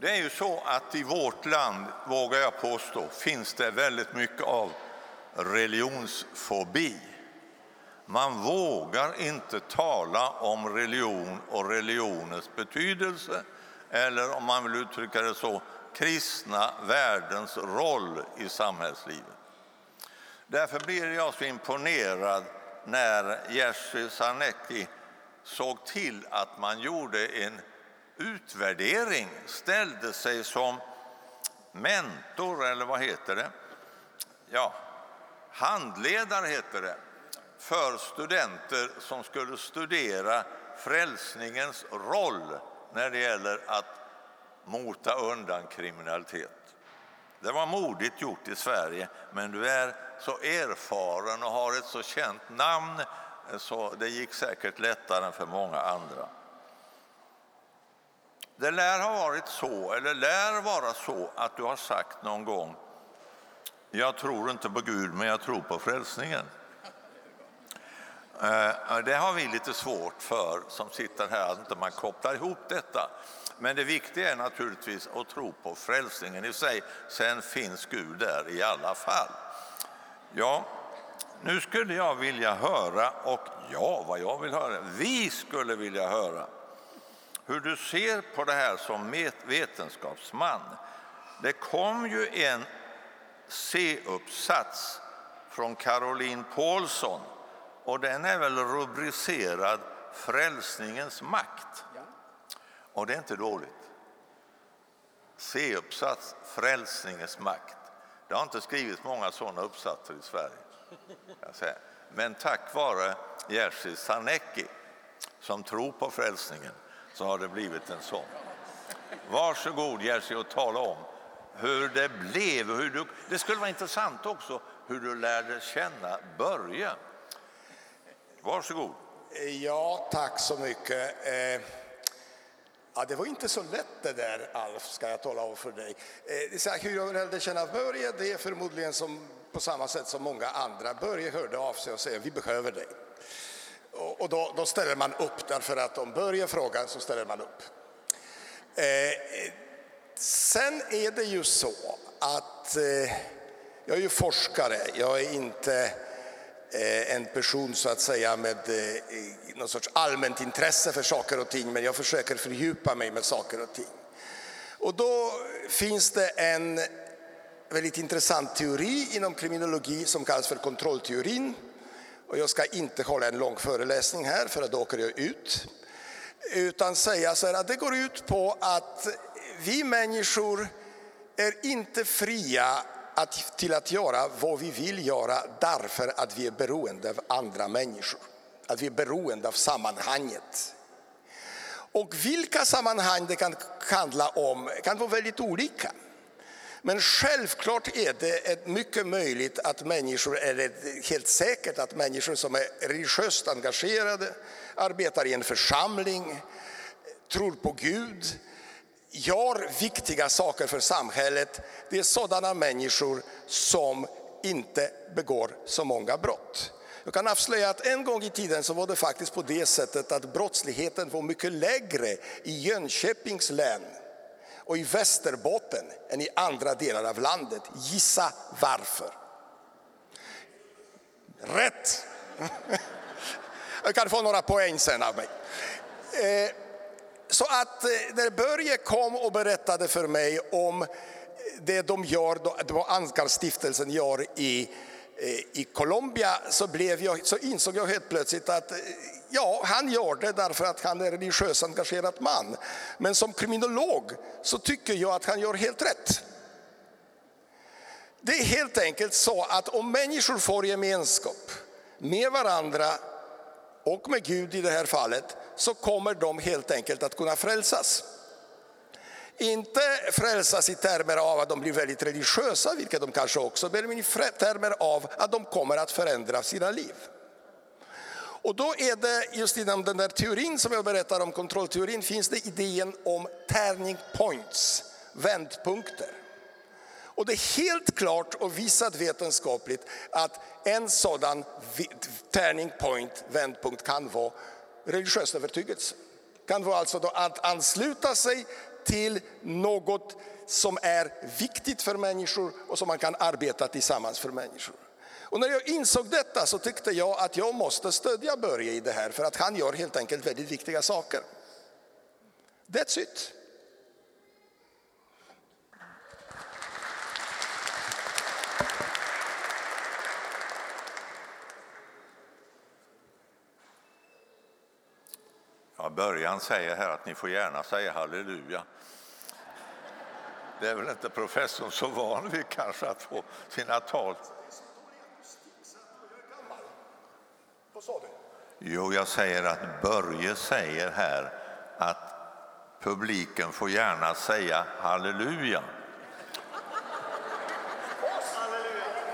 Det är ju så att i vårt land, vågar jag påstå, finns det väldigt mycket av religionsfobi. Man vågar inte tala om religion och religionens betydelse eller om man vill uttrycka det så, kristna värdens roll i samhällslivet. Därför blir jag så imponerad när Jerzy Sarnecki såg till att man gjorde en utvärdering, ställde sig som mentor, eller vad heter det? Ja, handledare heter det, för studenter som skulle studera frälsningens roll när det gäller att mota undan kriminalitet. Det var modigt gjort i Sverige, men du är så erfaren och har ett så känt namn så det gick säkert lättare än för många andra. Det lär ha varit så, eller lär vara så, att du har sagt någon gång jag tror inte på Gud, men jag tror på frälsningen. Eh, eh, det har vi lite svårt för som sitter här, att inte man kopplar ihop detta. Men det viktiga är naturligtvis att tro på frälsningen i sig. Sen finns Gud där i alla fall. Ja, nu skulle jag vilja höra, och ja, vad jag vill höra, vi skulle vilja höra hur du ser på det här som vetenskapsman. Det kom ju en C-uppsats från Caroline Paulsson och den är väl rubricerad Frälsningens makt. Och det är inte dåligt. C-uppsats, Frälsningens makt. Det har inte skrivits många sådana uppsatser i Sverige. Men tack vare Jerzy Sarnecki, som tror på frälsningen, så har det blivit en sån. Varsågod Jerzy och tala om hur det blev. Hur du, det skulle vara intressant också hur du lärde känna Börje. Varsågod. Ja, tack så mycket. Eh, ja, det var inte så lätt det där, Alf, ska jag tala om för dig. Eh, så hur jag lärde känna Börje, det är förmodligen som, på samma sätt som många andra. Börje hörde av sig och sa vi behöver dig. Och, och då, då, ställer man upp, därför att om Börje frågar så ställer man upp. Eh, sen är det ju så att eh, jag är ju forskare, jag är inte Eh, en person så att säga med eh, någon sorts allmänt intresse för saker och ting, men jag försöker fördjupa mig med saker och ting. Och då finns det en väldigt intressant teori inom kriminologi som kallas för kontrollteorin. Och jag ska inte hålla en lång föreläsning här för då åker jag ut. Utan säga så här att det går ut på att vi människor är inte fria att, till att göra vad vi vill göra därför att vi är beroende av andra människor. Att vi är beroende av sammanhanget. Och vilka sammanhang det kan handla om kan vara väldigt olika. Men självklart är det mycket möjligt att människor, eller helt säkert att människor som är religiöst engagerade, arbetar i en församling, tror på Gud, gör viktiga saker för samhället, det är sådana människor som inte begår så många brott. Jag kan avslöja att en gång i tiden så var det faktiskt på det sättet att brottsligheten var mycket lägre i Jönköpings län och i Västerbotten än i andra delar av landet. Gissa varför? Rätt! Jag kan få några poäng sen av mig. Eh, så att eh, när Börje kom och berättade för mig om eh, det de gör, det Ankarstiftelsen gör i, i Colombia, så, blev jag, så insåg jag helt plötsligt att ja, han gör det därför att han är religiös, engagerad man. Men som kriminolog så tycker jag att han gör helt rätt. Det är helt enkelt så att om människor får gemenskap med varandra och med Gud i det här fallet, så kommer de helt enkelt att kunna frälsas. Inte frälsas i termer av att de blir väldigt religiösa, vilket de kanske också blir, men i termer av att de kommer att förändra sina liv. Och då är det just inom den där teorin som jag berättar om, kontrollteorin, finns det idén om turning points, vändpunkter. Och det är helt klart och visat vetenskapligt att en sådan turning point, vändpunkt kan vara religiös övertygelse. Kan vara alltså då att ansluta sig till något som är viktigt för människor och som man kan arbeta tillsammans för människor. Och när jag insåg detta så tyckte jag att jag måste stödja Börje i det här för att han gör helt enkelt väldigt viktiga saker. That's it. Ja, början säger här att ni får gärna säga halleluja. Det är väl inte professorn så van vid kanske att få sina tal. Vad sa du? Jo, jag säger att Börje säger här att publiken får gärna säga halleluja.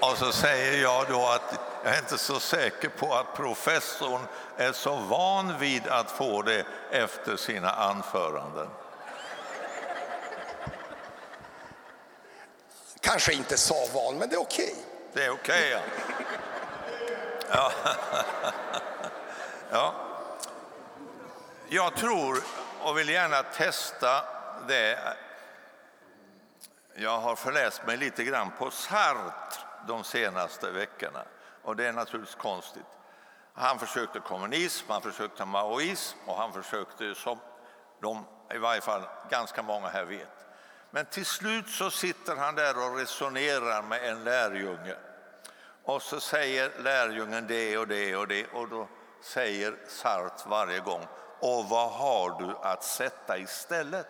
Och så säger jag då att jag är inte så säker på att professorn är så van vid att få det efter sina anföranden. Kanske inte så van, men det är okej. Det är okej, ja ja. ja. Jag tror och vill gärna testa det. Jag har förläst mig lite grann på Sartre de senaste veckorna och det är naturligtvis konstigt. Han försökte kommunism, han försökte maoism och han försökte som de, i varje fall ganska många här vet. Men till slut så sitter han där och resonerar med en lärjunge. Och så säger lärjungen det och det och det och då säger Sartre varje gång och vad har du att sätta istället?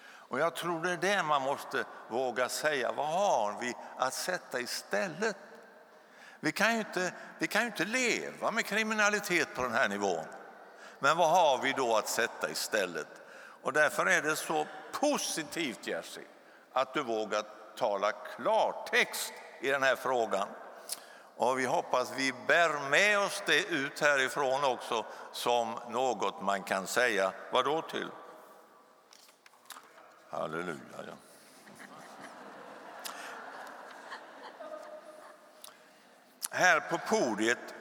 Och jag tror det är det man måste våga säga. Vad har vi att sätta istället? Vi kan ju inte, vi kan inte leva med kriminalitet på den här nivån. Men vad har vi då att sätta istället? Och därför är det så positivt, Jerzy, att du vågar tala klartext i den här frågan. Och vi hoppas vi bär med oss det ut härifrån också som något man kan säga vad då till? Halleluja. Ja. Här på podiet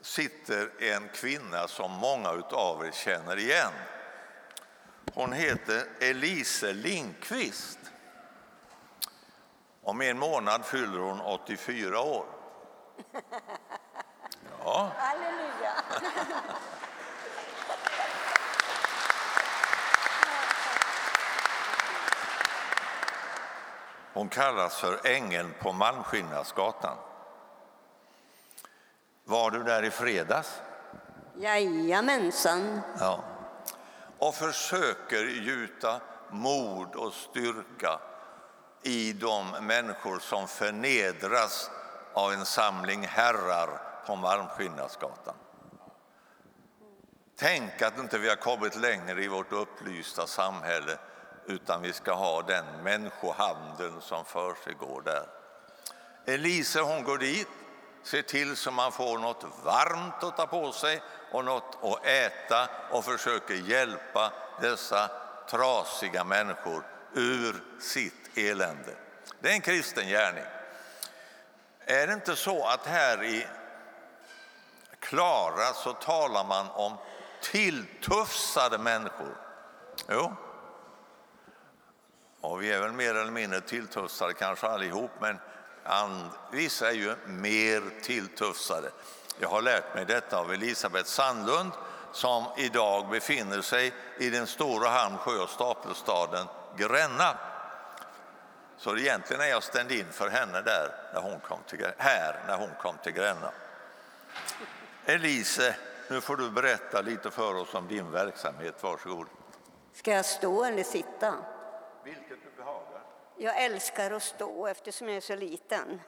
sitter en kvinna som många av er känner igen. Hon heter Elise Lindqvist. Om en månad fyller hon 84 år. Ja. Halleluja. Hon kallas för ängeln på Malmskillnadsgatan. Var du där i fredags? Jajamensan. Ja. Och försöker gjuta mod och styrka i de människor som förnedras av en samling herrar på Malmskillnadsgatan. Tänk att inte vi har kommit längre i vårt upplysta samhälle utan vi ska ha den människohandeln som försiggår där. Elise hon går dit, ser till så man får något varmt att ta på sig och något att äta och försöker hjälpa dessa trasiga människor ur sitt elände. Det är en kristen gärning. Är det inte så att här i Klara så talar man om tilltufsade människor? Jo. Och vi är väl mer eller mindre tilltufsade kanske allihop, men vissa är ju mer tilltufsade. Jag har lärt mig detta av Elisabeth Sandlund som idag befinner sig i den stora hamn, sjö och stapelstaden Gränna. Så egentligen är jag ständ-in för henne där när hon kom till, här när hon kom till Gränna. Elise, nu får du berätta lite för oss om din verksamhet. Varsågod. Ska jag stå eller sitta? Vilket du behagar. Jag älskar att stå eftersom jag är så liten.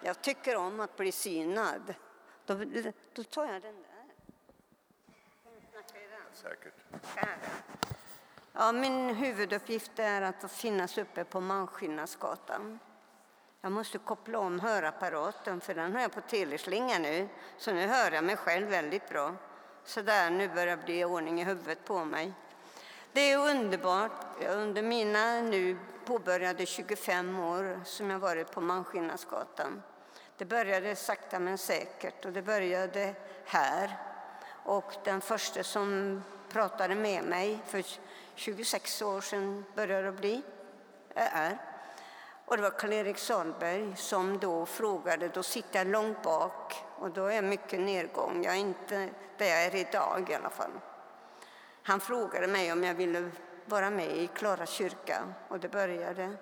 Jag tycker om att bli synad. Då, då tar jag den där. Säkert. Här. Ja, min huvuduppgift är att finnas uppe på Malmskillnadsgatan. Jag måste koppla om hörapparaten för den har jag på teleslinga nu. Så nu hör jag mig själv väldigt bra. Så där, nu börjar det bli ordning i huvudet på mig. Det är underbart. Under mina nu påbörjade 25 år som jag varit på Malmskillnadsgatan. Det började sakta men säkert och det började här. Och den första som pratade med mig för 26 år sedan börjar det bli, är. Och det var Karl-Erik Salberg som då frågade, då sitter jag långt bak och då är jag mycket nedgång, jag är inte där jag är idag i alla fall. Han frågade mig om jag ville vara med i Klara kyrka och det började.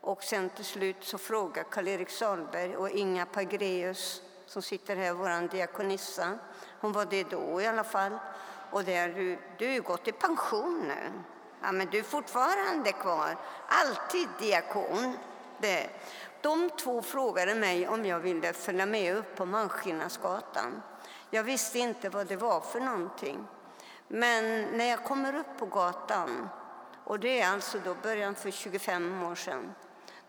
Och sen till slut så frågade Karl-Erik Salberg och Inga Pagreus som sitter här, vår diakonissa, hon var det då i alla fall, och där, du, du är gått i pension nu. Ja, men du är fortfarande kvar, alltid diakon. Det. De två frågade mig om jag ville följa med upp på Malmskillnadsgatan. Jag visste inte vad det var för någonting. Men när jag kommer upp på gatan, och det är alltså då början för 25 år sedan,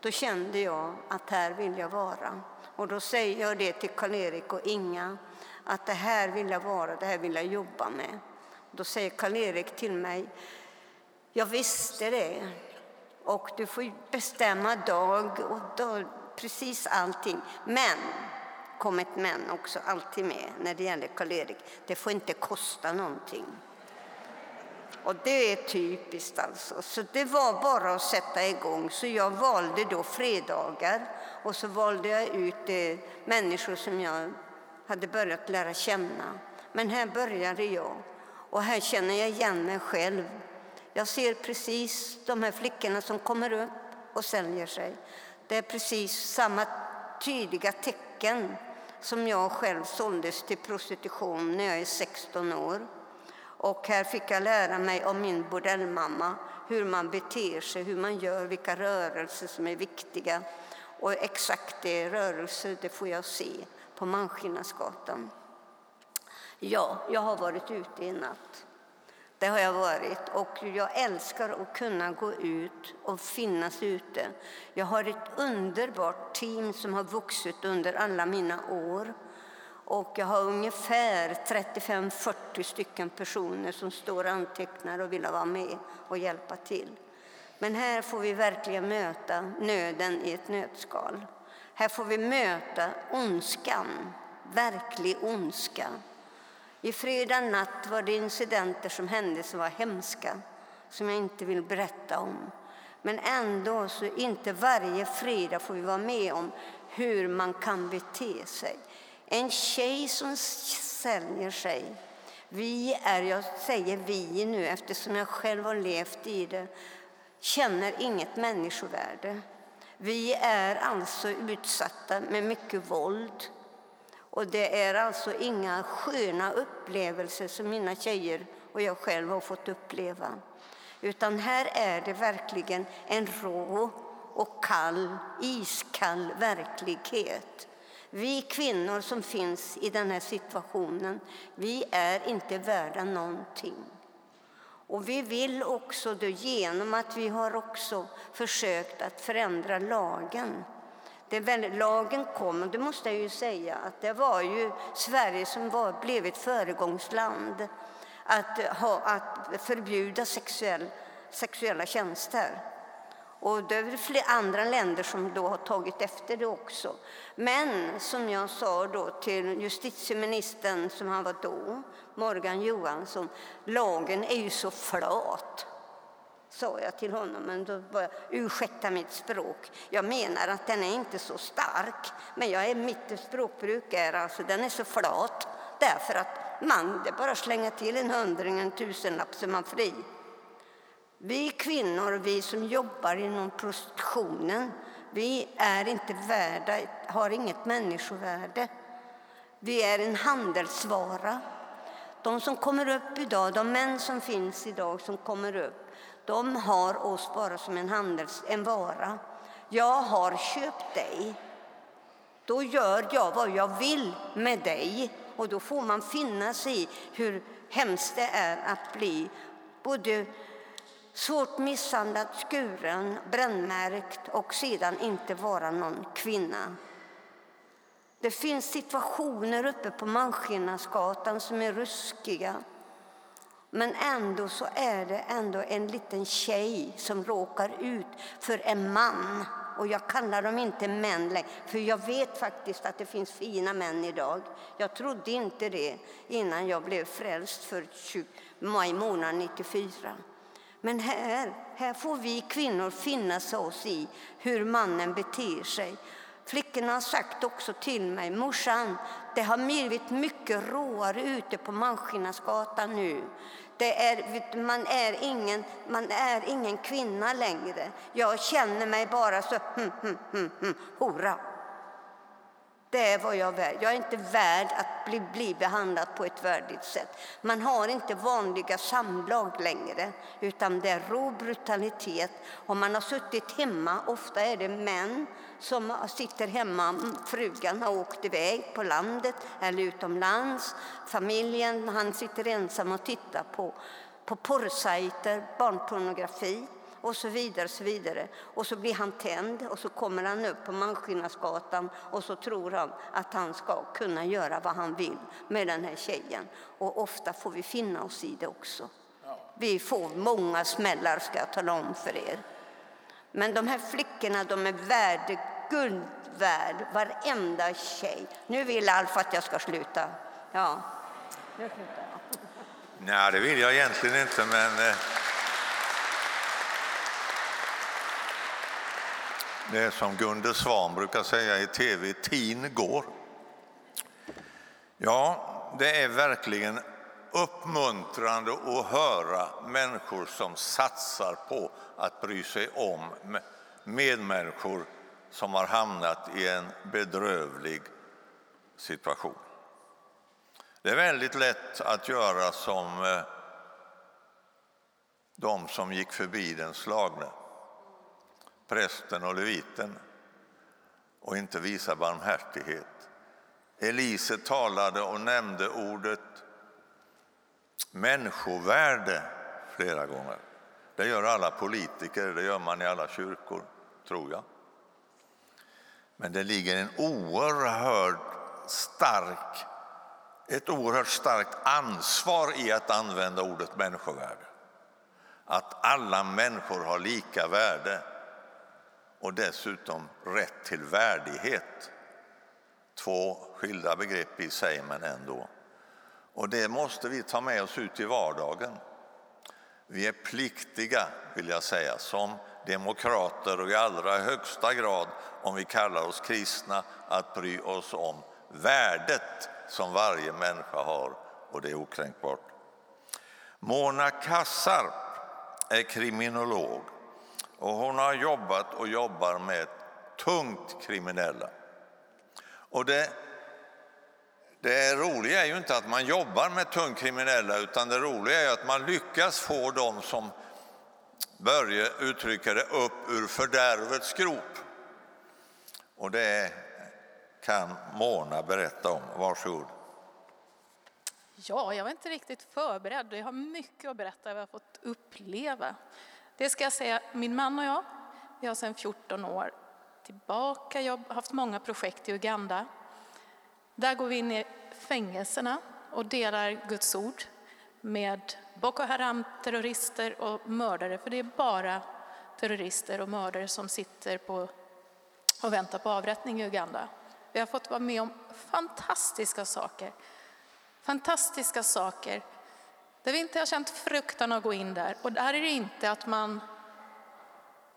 då kände jag att här vill jag vara. Och då säger jag det till Karl-Erik och Inga, att det här vill jag vara, det här vill jag jobba med. Då säger Karl-Erik till mig, jag visste det. Och du får bestämma dag och dag, precis allting. Men, kom ett men också alltid med när det gäller Karl-Erik, det får inte kosta någonting. Och det är typiskt alltså. Så det var bara att sätta igång. Så jag valde då fredagar och så valde jag ut eh, människor som jag hade börjat lära känna. Men här började jag och här känner jag igen mig själv. Jag ser precis de här flickorna som kommer upp och säljer sig. Det är precis samma tydliga tecken som jag själv såldes till prostitution när jag är 16 år. Och här fick jag lära mig av min bordellmamma hur man beter sig, hur man gör, vilka rörelser som är viktiga. Och exakt det rörelser, det får jag se på Malmskillnadsgatan. Ja, jag har varit ute i natt. Det har jag varit och jag älskar att kunna gå ut och finnas ute. Jag har ett underbart team som har vuxit under alla mina år. Och jag har ungefär 35-40 stycken personer som står och antecknar och vill vara med och hjälpa till. Men här får vi verkligen möta nöden i ett nötskal. Här får vi möta ondskan, verklig ondska. I fredag natt var det incidenter som hände som var hemska, som jag inte vill berätta om. Men ändå, så inte varje fredag får vi vara med om hur man kan bete sig. En tjej som säljer sig. Vi är, jag säger vi nu eftersom jag själv har levt i det, känner inget människovärde. Vi är alltså utsatta med mycket våld. Och det är alltså inga sköna upplevelser som mina tjejer och jag själv har fått uppleva. Utan här är det verkligen en rå och kall, iskall verklighet. Vi kvinnor som finns i den här situationen, vi är inte värda någonting. Och vi vill också då, genom att vi har också försökt att förändra lagen. Det väldigt, lagen kom, och det måste jag ju säga, att det var ju Sverige som var, blev ett föregångsland att, ha, att förbjuda sexuell, sexuella tjänster. Och det är flera andra länder som då har tagit efter det också. Men som jag sa då till justitieministern som han var då, Morgan Johansson, lagen är ju så flat sa jag till honom, men då var jag, ursäkta mitt språk. Jag menar att den är inte så stark, men jag är, mitt språkbruk är alltså, den är så flat därför att man, det bara slänga till en hundring, en tusenlapp så är man fri. Vi kvinnor, vi som jobbar inom prostitutionen, vi är inte värda, har inget människovärde. Vi är en handelsvara. De som kommer upp idag, de män som finns idag som kommer upp, de har oss bara som en, handels, en vara. Jag har köpt dig. Då gör jag vad jag vill med dig. Och då får man finna sig i hur hemskt det är att bli både svårt misshandlad, skuren, brännmärkt och sedan inte vara någon kvinna. Det finns situationer uppe på Malmskillnadsgatan som är ruskiga. Men ändå så är det ändå en liten tjej som råkar ut för en man. Och jag kallar dem inte män längre, för jag vet faktiskt att det finns fina män idag. Jag trodde inte det innan jag blev frälst för 20, maj månad 94. Men här, här får vi kvinnor finna oss i hur mannen beter sig. Flickorna har sagt också till mig, morsan, det har blivit mycket råare ute på Malmskillnadsgatan nu. Det är, man, är ingen, man är ingen kvinna längre. Jag känner mig bara så, hm, hm, hm, hm, hora. Det är vad jag är värd. Jag är inte värd att bli, bli behandlad på ett värdigt sätt. Man har inte vanliga samlag längre, utan det är rå brutalitet. Och man har suttit hemma, ofta är det män som sitter hemma, frugan har åkt iväg på landet eller utomlands. Familjen, han sitter ensam och tittar på, på porrsajter, barnpornografi och så vidare. så vidare. Och så blir han tänd och så kommer han upp på Malmskillnadsgatan och så tror han att han ska kunna göra vad han vill med den här tjejen. Och ofta får vi finna oss i det också. Vi får många smällar ska jag tala om för er. Men de här flickorna de är värde, guld värd, varenda tjej. Nu vill Alf att jag ska sluta. Ja, slutar jag. Nej, det vill jag egentligen inte, men... det är som Gunde Svan brukar säga i tv, tin går. Ja, det är verkligen uppmuntrande att höra människor som satsar på att bry sig om medmänniskor som har hamnat i en bedrövlig situation. Det är väldigt lätt att göra som eh, de som gick förbi den slagne, prästen och leviten, och inte visa barmhärtighet. Elise talade och nämnde ordet människovärde flera gånger. Det gör alla politiker, det gör man i alla kyrkor, tror jag. Men det ligger en oerhört stark, ett oerhört starkt ansvar i att använda ordet människovärde. Att alla människor har lika värde och dessutom rätt till värdighet. Två skilda begrepp i sig, men ändå. Och det måste vi ta med oss ut i vardagen. Vi är pliktiga, vill jag säga, som demokrater och i allra högsta grad, om vi kallar oss kristna, att bry oss om värdet som varje människa har och det är okränkbart. Mona Kassarp är kriminolog och hon har jobbat och jobbar med tungt kriminella. Och det det roliga är ju inte att man jobbar med tungt kriminella utan det roliga är att man lyckas få dem som Börje uttrycker det, upp ur fördärvets grop. Och det kan Mona berätta om. Varsågod. Ja, jag var inte riktigt förberedd. Jag har mycket att berätta vad jag har fått uppleva. Det ska jag säga, min man och jag, vi har sedan 14 år tillbaka jobb, haft många projekt i Uganda. Där går vi in i fängelserna och delar Guds ord med Boko Haram-terrorister och mördare, för det är bara terrorister och mördare som sitter på och väntar på avrättning i Uganda. Vi har fått vara med om fantastiska saker. Fantastiska saker där vi inte har känt fruktan att gå in där. Och där är det inte att, man,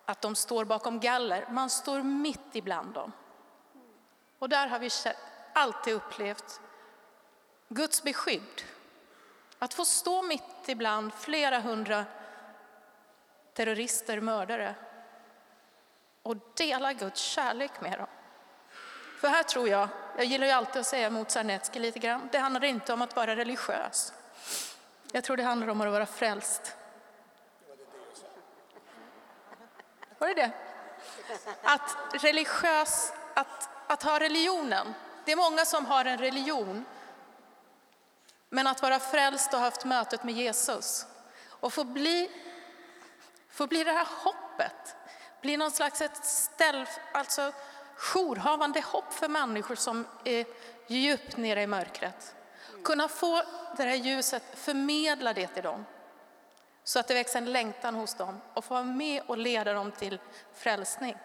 att de står bakom galler, man står mitt ibland dem. Och där har vi alltid upplevt Guds beskydd. Att få stå mitt ibland flera hundra terrorister, mördare och dela Guds kärlek med dem. För här tror jag, jag gillar ju alltid att säga mot Sarnecki lite grann, det handlar inte om att vara religiös. Jag tror det handlar om att vara frälst. Var det det? Att religiös, att, att ha religionen, det är många som har en religion, men att vara frälst och ha haft mötet med Jesus och få bli, få bli det här hoppet, bli någon slags ett ställ, alltså jourhavande hopp för människor som är djupt nere i mörkret. Kunna få det här ljuset, förmedla det till dem så att det växer en längtan hos dem och få vara med och leda dem till frälsning.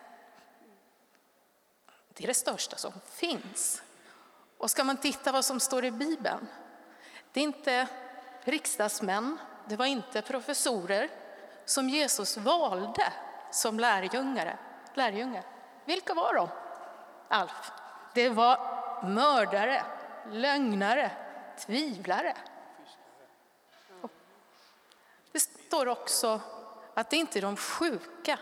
Det är det största som finns. Och ska man titta vad som står i Bibeln, det är inte riksdagsmän, det var inte professorer, som Jesus valde som lärjungare. lärjungar. Vilka var de? Alf. Det var mördare, lögnare, tvivlare. Det står också att det inte är de sjuka,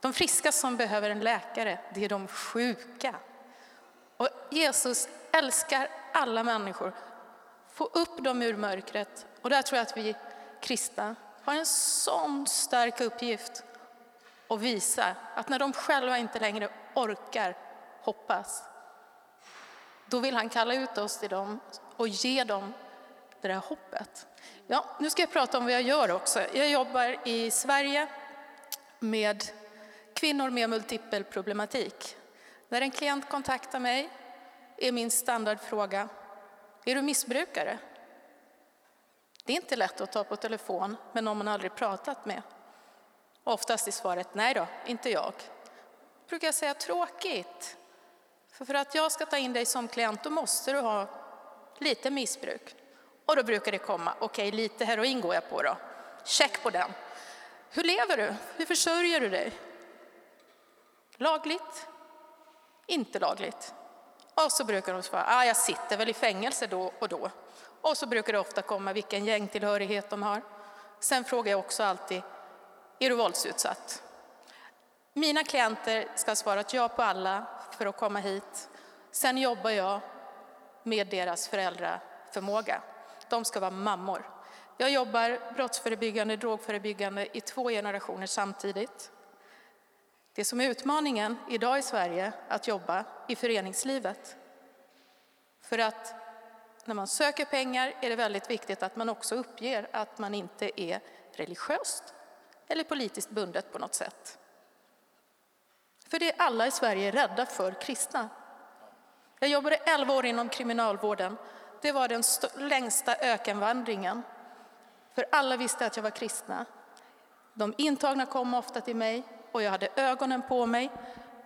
de friska som behöver en läkare, det är de sjuka. Och Jesus älskar alla människor, få upp dem ur mörkret. Och där tror jag att vi kristna har en sån stark uppgift att visa att när de själva inte längre orkar hoppas, då vill han kalla ut oss till dem och ge dem det där hoppet. Ja, nu ska jag prata om vad jag gör också. Jag jobbar i Sverige med kvinnor med multipel problematik. När en klient kontaktar mig är min standardfråga, är du missbrukare? Det är inte lätt att ta på telefon med någon man aldrig pratat med. Oftast är svaret nej då, inte jag. brukar jag säga tråkigt. För, för att jag ska ta in dig som klient då måste du ha lite missbruk. Och då brukar det komma, okej okay, lite heroin går jag på då. Check på den. Hur lever du? Hur försörjer du dig? Lagligt? Inte lagligt? Och så brukar de svara, ah, jag sitter väl i fängelse då och då. Och så brukar det ofta komma vilken gängtillhörighet de har. Sen frågar jag också alltid, är du våldsutsatt? Mina klienter ska ha svarat ja på alla för att komma hit. Sen jobbar jag med deras föräldraförmåga. De ska vara mammor. Jag jobbar brottsförebyggande, drogförebyggande i två generationer samtidigt. Det som är utmaningen idag i Sverige att jobba i föreningslivet. För att när man söker pengar är det väldigt viktigt att man också uppger att man inte är religiöst eller politiskt bundet på något sätt. För det är alla i Sverige rädda för kristna. Jag jobbade 11 år inom kriminalvården. Det var den längsta ökenvandringen. För alla visste att jag var kristna. De intagna kom ofta till mig och jag hade ögonen på mig.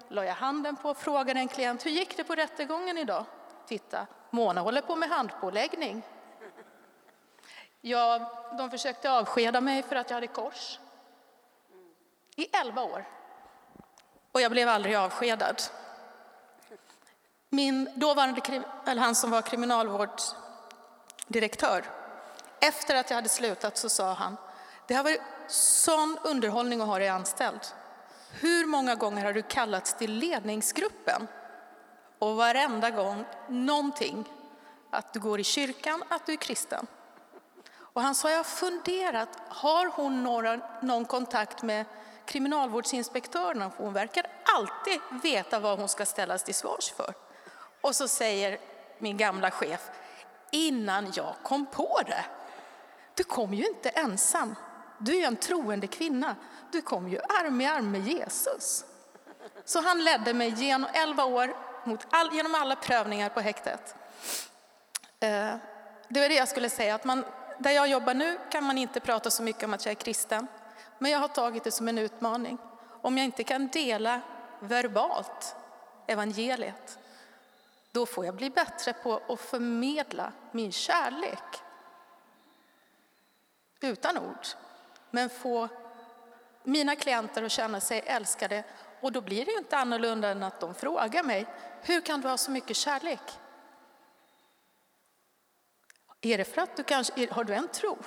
La jag handen på och frågade en klient, hur gick det på rättegången idag? Titta, Mona håller på med handpåläggning. Ja, de försökte avskeda mig för att jag hade kors. I elva år. Och jag blev aldrig avskedad. Min dåvarande, eller han som var kriminalvårdsdirektör, efter att jag hade slutat så sa han, det har varit sån underhållning att ha dig anställd. Hur många gånger har du kallats till ledningsgruppen? Och varenda gång någonting, att du går i kyrkan, att du är kristen. Och han sa, jag har funderat, har hon några, någon kontakt med kriminalvårdsinspektörerna? Hon verkar alltid veta vad hon ska ställas till svars för. Och så säger min gamla chef, innan jag kom på det. Du kom ju inte ensam. Du är en troende kvinna. Du kom ju arm i arm med Jesus. Så han ledde mig genom 11 år mot all, genom alla prövningar på häktet. Eh, det var det jag skulle säga, att man, där jag jobbar nu kan man inte prata så mycket om att jag är kristen. Men jag har tagit det som en utmaning. Om jag inte kan dela verbalt evangeliet, då får jag bli bättre på att förmedla min kärlek. Utan ord. Men få mina klienter att känna sig älskade. Och då blir det ju inte annorlunda än att de frågar mig, hur kan du ha så mycket kärlek? Är det för att du kanske, har du en tro?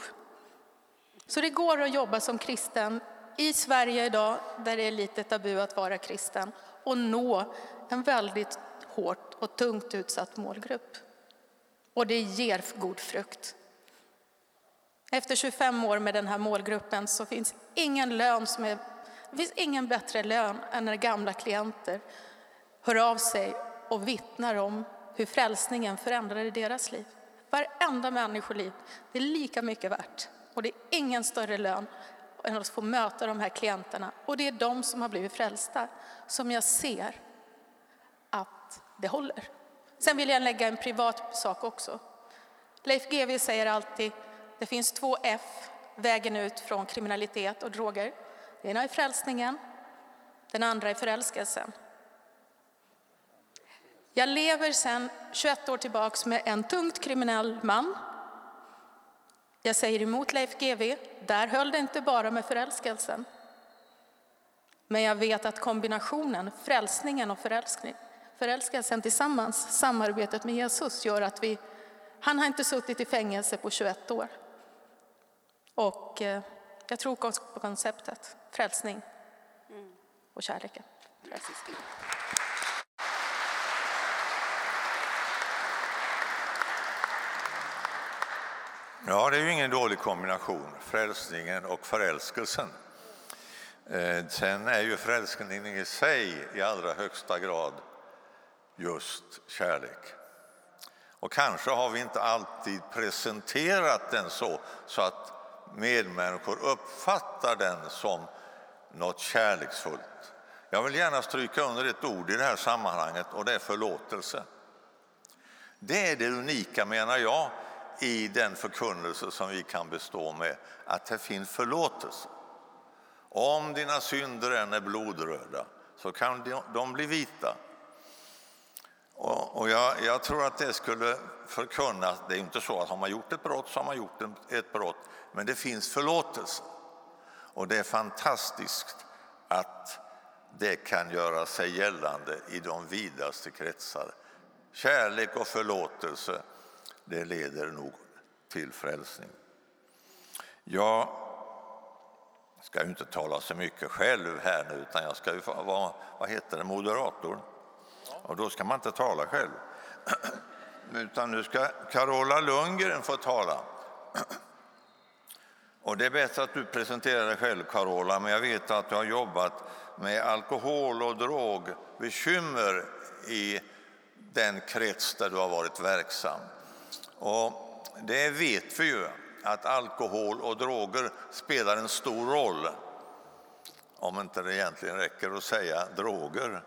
Så det går att jobba som kristen i Sverige idag, där det är lite tabu att vara kristen, och nå en väldigt hårt och tungt utsatt målgrupp. Och det ger god frukt. Efter 25 år med den här målgruppen så finns ingen lön som är, det finns ingen bättre lön än när gamla klienter hör av sig och vittnar om hur frälsningen förändrade deras liv. Varenda människoliv, det är lika mycket värt. Och det är ingen större lön än att få möta de här klienterna. Och det är de som har blivit frälsta som jag ser att det håller. Sen vill jag lägga en privat sak också. Leif GW säger alltid, det finns två F, vägen ut från kriminalitet och droger. Den ena är frälsningen, den andra är förälskelsen. Jag lever sedan 21 år tillbaks med en tungt kriminell man jag säger emot Leif GW, där höll det inte bara med förälskelsen. Men jag vet att kombinationen, frälsningen och förälskelsen tillsammans, samarbetet med Jesus, gör att vi... Han har inte suttit i fängelse på 21 år. Och eh, jag tror på konceptet frälsning och kärleken. Ja, det är ju ingen dålig kombination, frälsningen och förälskelsen. Eh, sen är ju frälsningen i sig i allra högsta grad just kärlek. Och kanske har vi inte alltid presenterat den så, så att medmänniskor uppfattar den som något kärleksfullt. Jag vill gärna stryka under ett ord i det här sammanhanget och det är förlåtelse. Det är det unika, menar jag, i den förkunnelse som vi kan bestå med, att det finns förlåtelse. Om dina synder än är blodröda så kan de bli vita. Och jag, jag, tror att det skulle förkunnas, det är inte så att har man gjort ett brott så har man gjort ett brott, men det finns förlåtelse. Och det är fantastiskt att det kan göra sig gällande i de vidaste kretsar. Kärlek och förlåtelse, det leder nog till frälsning. Jag ska ju inte tala så mycket själv här nu, utan jag ska ju vara vad heter det, moderator. Och då ska man inte tala själv. Utan nu ska Carola Lundgren få tala. Och det är bättre att du presenterar dig själv, Carola, men jag vet att du har jobbat med alkohol och drogbekymmer i den krets där du har varit verksam. Och det vet vi ju, att alkohol och droger spelar en stor roll. Om inte det egentligen räcker att säga droger.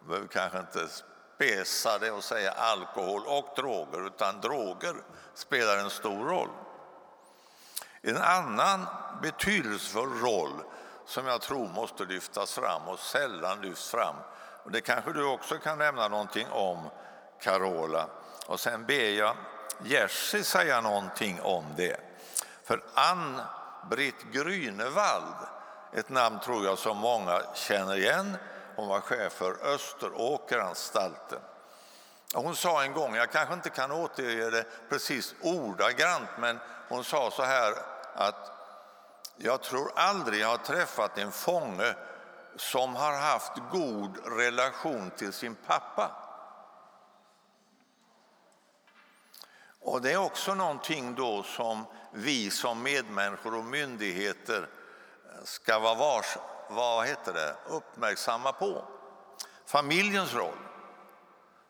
Vi behöver kanske inte spesa det och säga alkohol och droger, utan droger spelar en stor roll. En annan betydelsefull roll som jag tror måste lyftas fram och sällan lyfts fram, och det kanske du också kan nämna någonting om, Carola. Och sen ber jag Jerzy säga någonting om det. För Ann-Britt Grünewald, ett namn tror jag som många känner igen, hon var chef för Österåkeranstalten. Hon sa en gång, jag kanske inte kan återge det precis ordagrant, men hon sa så här att jag tror aldrig jag har träffat en fånge som har haft god relation till sin pappa. Och Det är också någonting då som vi som medmänniskor och myndigheter ska vara vars, vad heter det, uppmärksamma på. Familjens roll,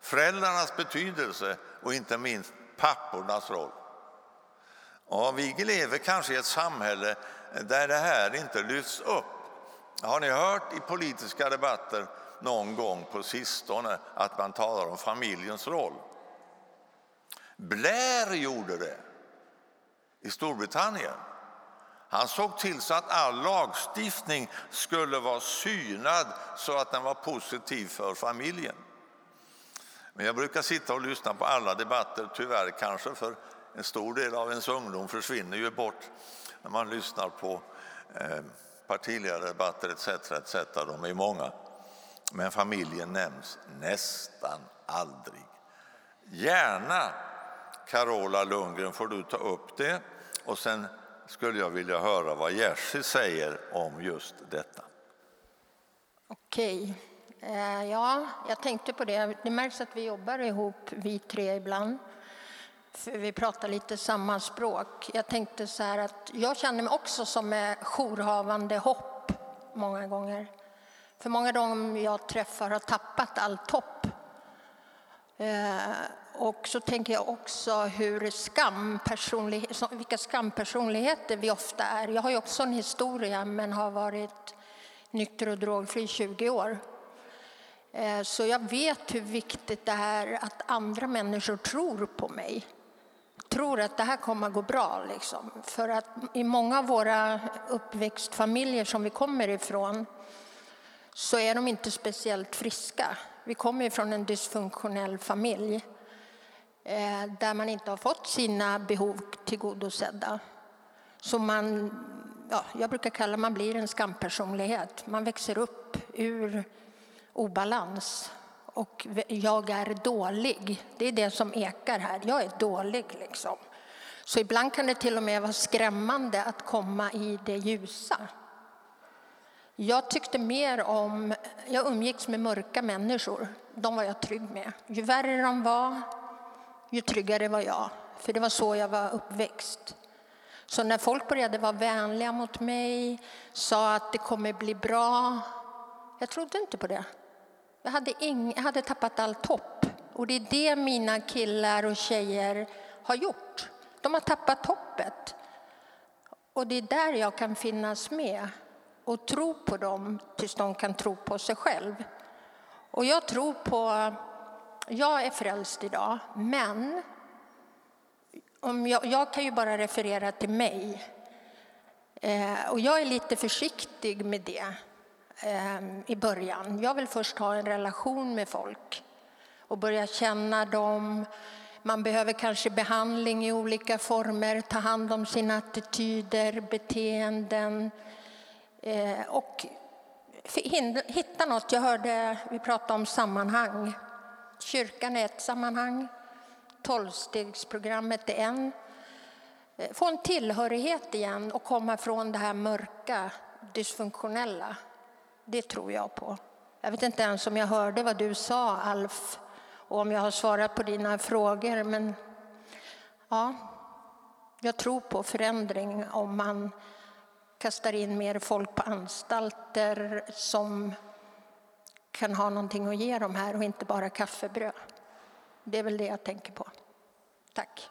föräldrarnas betydelse och inte minst pappornas roll. Och vi lever kanske i ett samhälle där det här inte lyfts upp. Har ni hört i politiska debatter någon gång på sistone att man talar om familjens roll? Blair gjorde det i Storbritannien. Han såg till så att all lagstiftning skulle vara synad så att den var positiv för familjen. Men jag brukar sitta och lyssna på alla debatter, tyvärr kanske, för en stor del av ens ungdom försvinner ju bort när man lyssnar på eh, partiledardebatter etc. etc. De är många. Men familjen nämns nästan aldrig. Gärna, Carola Lundgren, får du ta upp det. Och sen skulle jag vilja höra vad Jerzy säger om just detta. Okej. Eh, ja, jag tänkte på det. Det märks att vi jobbar ihop, vi tre ibland. För vi pratar lite samma språk. Jag tänkte så här att jag känner mig också som en jourhavande hopp många gånger. För många av dem jag träffar har tappat allt hopp. Eh, och så tänker jag också hur skam vilka skampersonligheter vi ofta är. Jag har ju också en historia men har varit nykter och drogfri i 20 år. Eh, så jag vet hur viktigt det är att andra människor tror på mig. Tror att det här kommer att gå bra. Liksom. För att i många av våra uppväxtfamiljer som vi kommer ifrån så är de inte speciellt friska. Vi kommer från en dysfunktionell familj. Eh, där man inte har fått sina behov tillgodosedda. Så man, ja, jag brukar kalla man blir en skampersonlighet. Man växer upp ur obalans. Och jag är dålig. Det är det som ekar här. Jag är dålig liksom. Så ibland kan det till och med vara skrämmande att komma i det ljusa. Jag tyckte mer om, jag umgicks med mörka människor. De var jag trygg med. Ju värre de var, ju tryggare var jag. För det var så jag var uppväxt. Så när folk började vara vänliga mot mig, sa att det kommer bli bra. Jag trodde inte på det. Jag hade, ing, jag hade tappat allt hopp. Och det är det mina killar och tjejer har gjort. De har tappat hoppet. Och det är där jag kan finnas med och tro på dem tills de kan tro på sig själv. Och jag tror på... Jag är frälst idag, men om jag, jag kan ju bara referera till mig. Eh, och jag är lite försiktig med det eh, i början. Jag vill först ha en relation med folk och börja känna dem. Man behöver kanske behandling i olika former, ta hand om sina attityder, beteenden eh, och hitta något. Jag hörde vi pratade om sammanhang. Kyrkan är ett sammanhang, tolvstegsprogrammet är en. Eh, få en tillhörighet igen och komma från det här mörka, dysfunktionella. Det tror jag på. Jag vet inte ens om jag hörde vad du sa, Alf, och om jag har svarat på dina frågor. Men ja, jag tror på förändring om man kastar in mer folk på anstalter som kan ha någonting att ge dem här och inte bara kaffebröd. Det är väl det jag tänker på. Tack.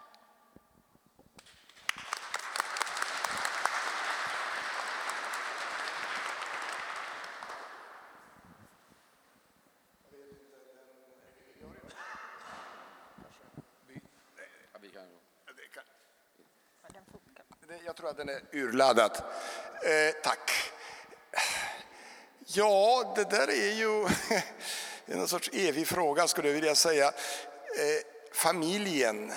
Jag tror att den är urladdad. Eh, tack. Ja, det där är ju en sorts evig fråga skulle jag vilja säga. Eh, familjen.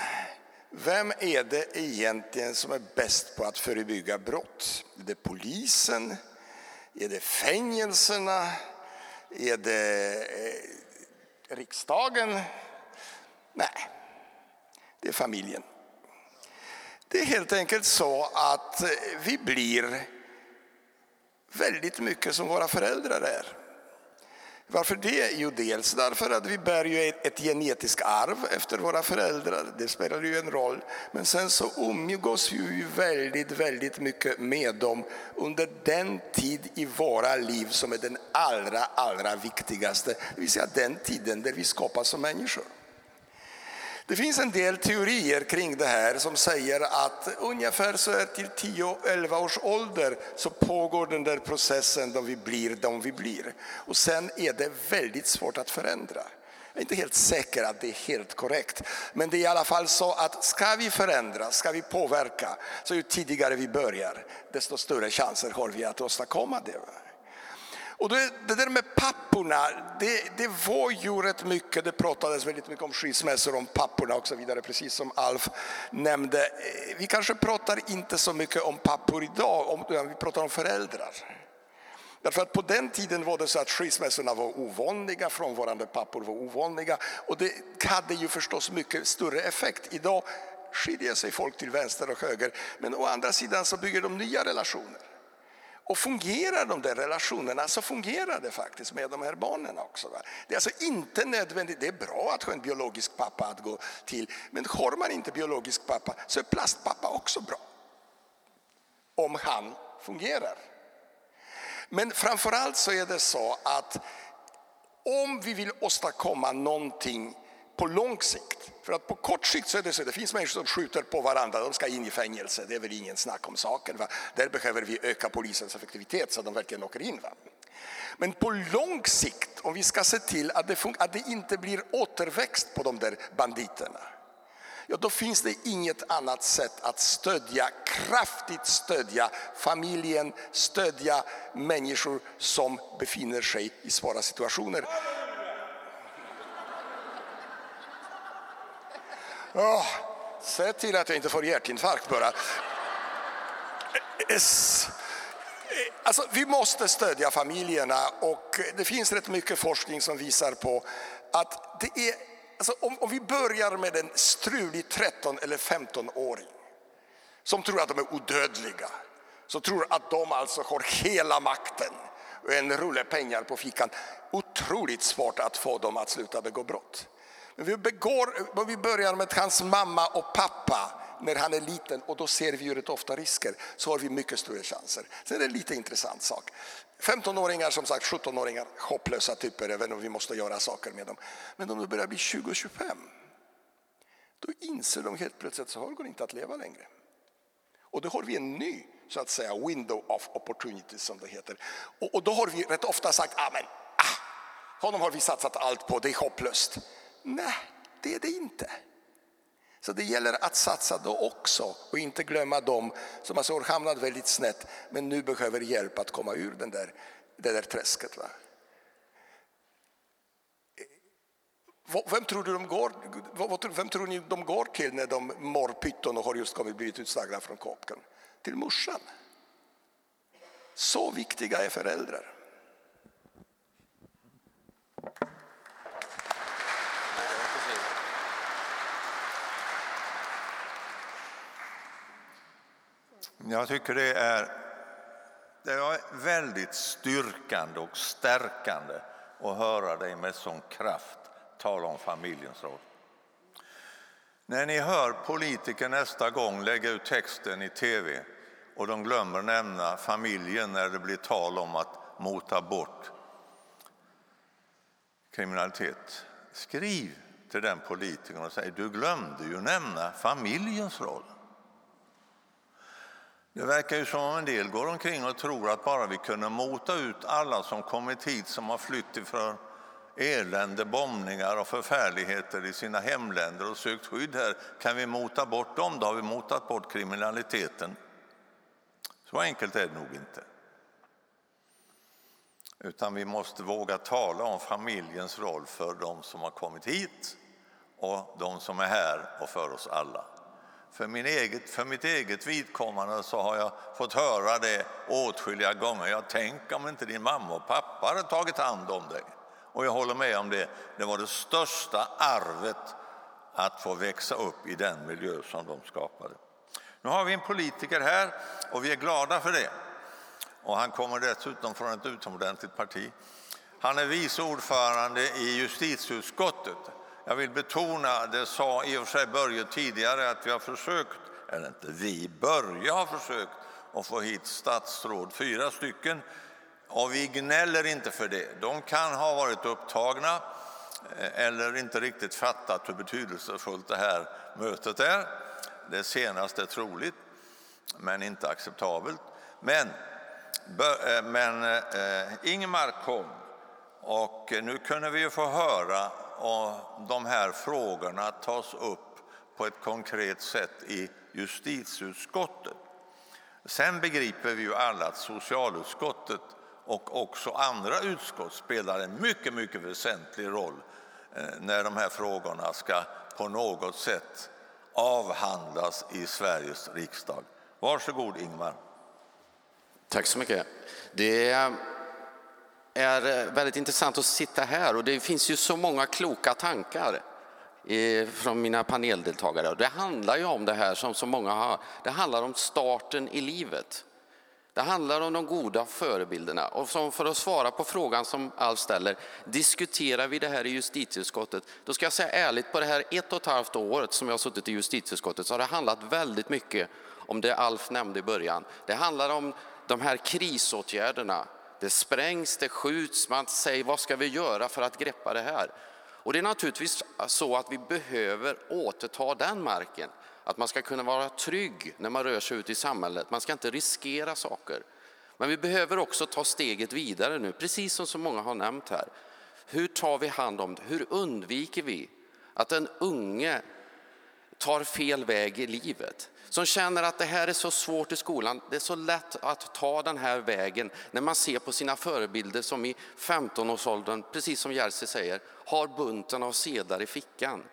Vem är det egentligen som är bäst på att förebygga brott? Är det polisen? Är det fängelserna? Är det eh, riksdagen? Nej, det är familjen. Det är helt enkelt så att vi blir väldigt mycket som våra föräldrar är. Varför det? Jo, dels därför att vi bär ju ett genetiskt arv efter våra föräldrar. Det spelar ju en roll. Men sen så umgås vi ju väldigt, väldigt mycket med dem under den tid i våra liv som är den allra, allra viktigaste. Det vill säga den tiden där vi skapas som människor. Det finns en del teorier kring det här som säger att ungefär så är till 10-11 års ålder så pågår den där processen då vi blir de vi blir. Och sen är det väldigt svårt att förändra. Jag är inte helt säker att det är helt korrekt. Men det är i alla fall så att ska vi förändra, ska vi påverka, så ju tidigare vi börjar, desto större chanser har vi att åstadkomma det. Och det, där med papporna, det, det var ju rätt mycket, det pratades väldigt mycket om skilsmässor, om papporna och så vidare, precis som Alf nämnde. Eh, vi kanske pratar inte så mycket om pappor idag, om, vi pratar om föräldrar. Därför att på den tiden var det så att skilsmässorna var ovanliga, frånvarande pappor var ovanliga och det hade ju förstås mycket större effekt. Idag skiljer sig folk till vänster och höger, men å andra sidan så bygger de nya relationer. Och fungerar de där relationerna så fungerar det faktiskt med de här barnen också. Va? Det är alltså inte nödvändigt, det är bra att ha en biologisk pappa att gå till, men har man inte biologisk pappa så är plastpappa också bra. Om han fungerar. Men framförallt så är det så att om vi vill åstadkomma någonting på lång sikt. För att på kort sikt så är det så, det finns människor som skjuter på varandra, de ska in i fängelse, det är väl ingen snack om saken. Va? Där behöver vi öka polisens effektivitet så att de verkligen åker in. Va? Men på lång sikt, om vi ska se till att det, att det inte blir återväxt på de där banditerna, ja då finns det inget annat sätt att stödja, kraftigt stödja familjen, stödja människor som befinner sig i svåra situationer. Oh, se till att jag inte får hjärtinfarkt bara. Alltså, vi måste stödja familjerna och det finns rätt mycket forskning som visar på att det är, alltså, om, om vi börjar med en strulig 13 eller 15-åring som tror att de är odödliga, som tror att de alltså har hela makten och en rulle pengar på fickan. Otroligt svårt att få dem att sluta begå brott. Men vi, begår, vi börjar med hans mamma och pappa när han är liten och då ser vi ju rätt ofta risker så har vi mycket större chanser. Sen är det en lite intressant sak. 15-åringar, som sagt 17-åringar, hopplösa typer även om vi måste göra saker med dem. Men om de börjar bli 20-25 då inser de helt plötsligt att så här går det inte att leva längre. Och då har vi en ny så att säga window of opportunity som det heter. Och, och då har vi rätt ofta sagt, ah, men, ah, honom har vi satsat allt på, det är hopplöst. Nej, det är det inte. Så det gäller att satsa då också och inte glömma dem som alltså har hamnat väldigt snett men nu behöver hjälp att komma ur den där, det där träsket. Va? Vem tror, du de går, vem tror ni de går till när de mår pytton och har just kommit blivit utslagna från kåken? Till morsan. Så viktiga är föräldrar. Jag tycker det är, det är väldigt styrkande och stärkande att höra dig med sån kraft tala om familjens roll. När ni hör politiker nästa gång lägga ut texten i tv och de glömmer nämna familjen när det blir tal om att mota bort kriminalitet. Skriv till den politikern och säg du glömde ju nämna familjens roll. Det verkar ju som om en del går omkring och tror att bara vi kunde mota ut alla som kommit hit som har flytt ifrån elände, bombningar och förfärligheter i sina hemländer och sökt skydd här, kan vi mota bort dem, då har vi motat bort kriminaliteten. Så enkelt är det nog inte. Utan vi måste våga tala om familjens roll för de som har kommit hit och de som är här och för oss alla. För, min eget, för mitt eget vidkommande så har jag fått höra det åtskilliga gånger. Jag tänk om inte din mamma och pappa hade tagit hand om dig. Och jag håller med om det. Det var det största arvet att få växa upp i den miljö som de skapade. Nu har vi en politiker här och vi är glada för det. Och han kommer dessutom från ett utomordentligt parti. Han är vice ordförande i justitieutskottet jag vill betona, det sa i och för sig Börje tidigare, att vi har försökt, eller inte vi, Börje har försökt att få hit statsråd, fyra stycken, och vi gnäller inte för det. De kan ha varit upptagna eh, eller inte riktigt fattat hur betydelsefullt det här mötet är. Det senaste är troligt, men inte acceptabelt. Men, eh, men eh, eh Ingemar kom och nu kunde vi få höra och de här frågorna tas upp på ett konkret sätt i justitieutskottet. Sen begriper vi ju alla att socialutskottet och också andra utskott spelar en mycket, mycket väsentlig roll eh, när de här frågorna ska på något sätt avhandlas i Sveriges riksdag. Varsågod Ingmar. Tack så mycket. Det är eh, väldigt intressant att sitta här och det finns ju så många kloka tankar från mina paneldeltagare. Det handlar ju om det här som så många har, det handlar om starten i livet. Det handlar om de goda förebilderna. Och för att svara på frågan som Alf ställer, diskuterar vi det här i justitieutskottet? Då ska jag säga ärligt, på det här ett och ett halvt året som jag har suttit i justitieutskottet så har det handlat väldigt mycket om det Alf nämnde i början. Det handlar om de här krisåtgärderna, det sprängs, det skjuts, man säger vad ska vi göra för att greppa det här? Och det är naturligtvis så att vi behöver återta den marken. Att man ska kunna vara trygg när man rör sig ut i samhället. Man ska inte riskera saker. Men vi behöver också ta steget vidare nu, precis som så många har nämnt här. Hur tar vi hand om det? Hur undviker vi att en unge tar fel väg i livet? som känner att det här är så svårt i skolan. Det är så lätt att ta den här vägen när man ser på sina förebilder som i 15-årsåldern, precis som Jerzy säger, har bunten av sedlar i fickan.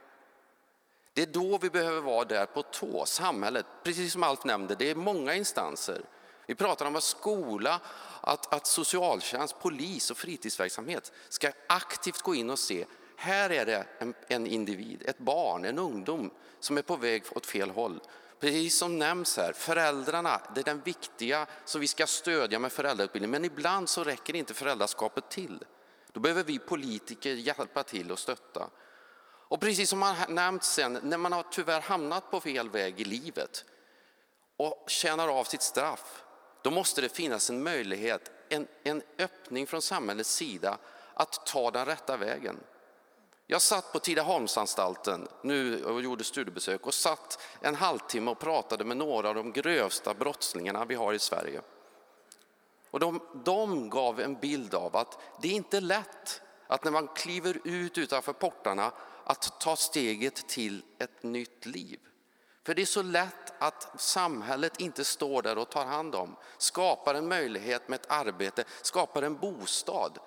Det är då vi behöver vara där på tå, samhället. Precis som Alf nämnde, det är många instanser. Vi pratar om att skola, att, att socialtjänst, polis och fritidsverksamhet ska aktivt gå in och se, här är det en, en individ, ett barn, en ungdom som är på väg åt fel håll. Precis som nämns här, föräldrarna, det är den viktiga som vi ska stödja med föräldrautbildning. Men ibland så räcker inte föräldraskapet till. Då behöver vi politiker hjälpa till och stötta. Och precis som har nämnts sen, när man har tyvärr hamnat på fel väg i livet och tjänar av sitt straff, då måste det finnas en möjlighet, en, en öppning från samhällets sida att ta den rätta vägen. Jag satt på Tidaholmsanstalten nu och gjorde studiebesök och satt en halvtimme och pratade med några av de grövsta brottslingarna vi har i Sverige. Och de, de gav en bild av att det är inte lätt att när man kliver ut utanför portarna att ta steget till ett nytt liv. För det är så lätt att samhället inte står där och tar hand om, skapar en möjlighet med ett arbete, skapar en bostad,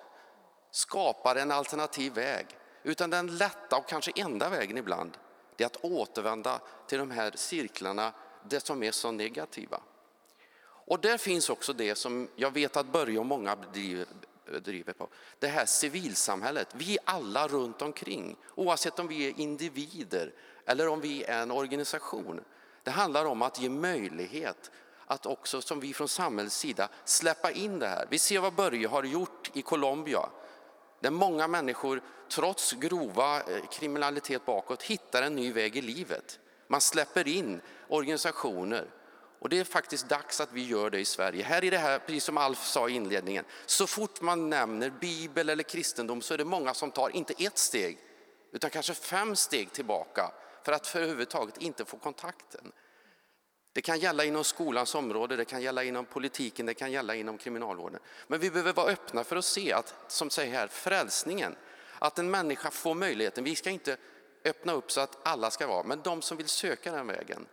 skapar en alternativ väg. Utan den lätta och kanske enda vägen ibland, det är att återvända till de här cirklarna, det som är så negativa. Och där finns också det som jag vet att Börje och många driver på. Det här civilsamhället, vi alla runt omkring, oavsett om vi är individer eller om vi är en organisation. Det handlar om att ge möjlighet att också som vi från samhällets sida släppa in det här. Vi ser vad Börje har gjort i Colombia där många människor trots grova eh, kriminalitet bakåt hittar en ny väg i livet. Man släpper in organisationer och det är faktiskt dags att vi gör det i Sverige. Här är det här, precis som Alf sa i inledningen, så fort man nämner Bibel eller kristendom så är det många som tar inte ett steg utan kanske fem steg tillbaka för att för överhuvudtaget inte få kontakten. Det kan gälla inom skolans område, det kan gälla inom politiken, det kan gälla inom kriminalvården. Men vi behöver vara öppna för att se att, som säger här, frälsningen, att en människa får möjligheten. Vi ska inte öppna upp så att alla ska vara, men de som vill söka den vägen.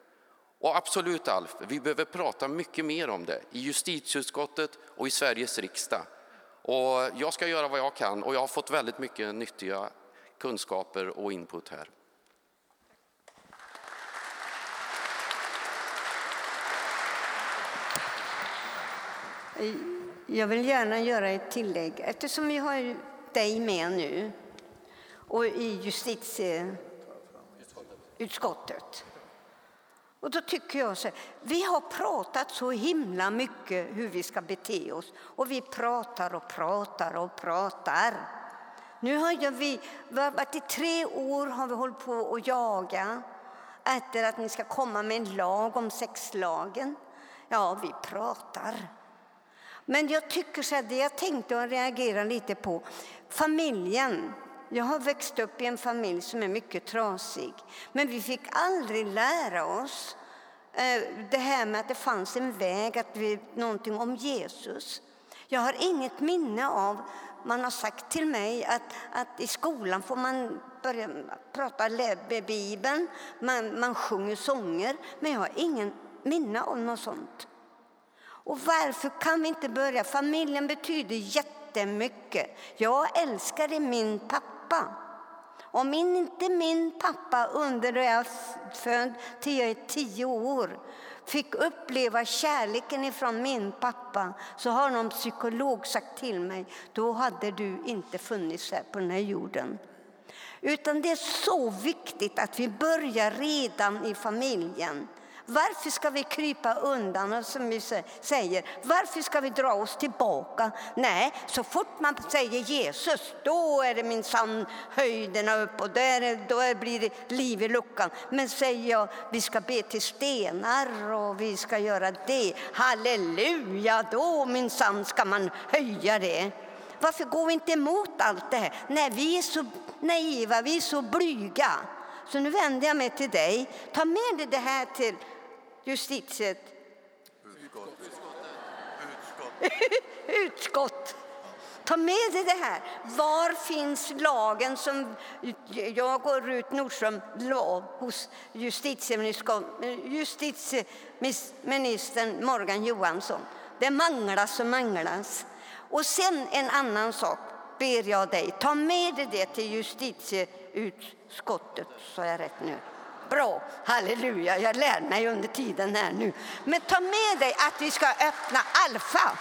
Och absolut Alf, vi behöver prata mycket mer om det i justitieutskottet och i Sveriges riksdag. Och jag ska göra vad jag kan och jag har fått väldigt mycket nyttiga kunskaper och input här. Jag vill gärna göra ett tillägg. Eftersom vi har dig med nu och i justitieutskottet. Och då tycker jag så här, vi har pratat så himla mycket hur vi ska bete oss och vi pratar och pratar och pratar. Nu har vi, vi har varit i tre år har vi hållit på att jaga efter att ni ska komma med en lag om sexlagen. Ja, vi pratar. Men jag tycker så här, det jag tänkte och reagerade lite på, familjen. Jag har växt upp i en familj som är mycket trasig. Men vi fick aldrig lära oss eh, det här med att det fanns en väg, att vi, någonting om Jesus. Jag har inget minne av, man har sagt till mig att, att i skolan får man börja prata Bibeln, man, man sjunger sånger, men jag har ingen minne av något sånt. Och varför kan vi inte börja? Familjen betyder jättemycket. Jag älskade min pappa. Om inte min pappa under det jag född till jag är tio år fick uppleva kärleken ifrån min pappa så har någon psykolog sagt till mig, då hade du inte funnits här på den här jorden. Utan det är så viktigt att vi börjar redan i familjen. Varför ska vi krypa undan och som vi säger, varför ska vi dra oss tillbaka? Nej, så fort man säger Jesus, då är det min sann höjderna upp och där, då blir det liv i luckan. Men säger jag, vi ska be till stenar och vi ska göra det, halleluja, då min sann ska man höja det. Varför går vi inte emot allt det här? Nej, vi är så naiva, vi är så blyga. Så nu vänder jag mig till dig. Ta med dig det här till justitiet... Utskott. Utskott. Ta med dig det här. Var finns lagen som jag och Rut Nordström la hos justitieministern Morgan Johansson? Det manglas och manglas. Och sen en annan sak ber jag dig, ta med dig det till justitieutskottet, sa jag rätt nu? Bra, halleluja, jag lär mig under tiden här nu. Men ta med dig att vi ska öppna Alfa.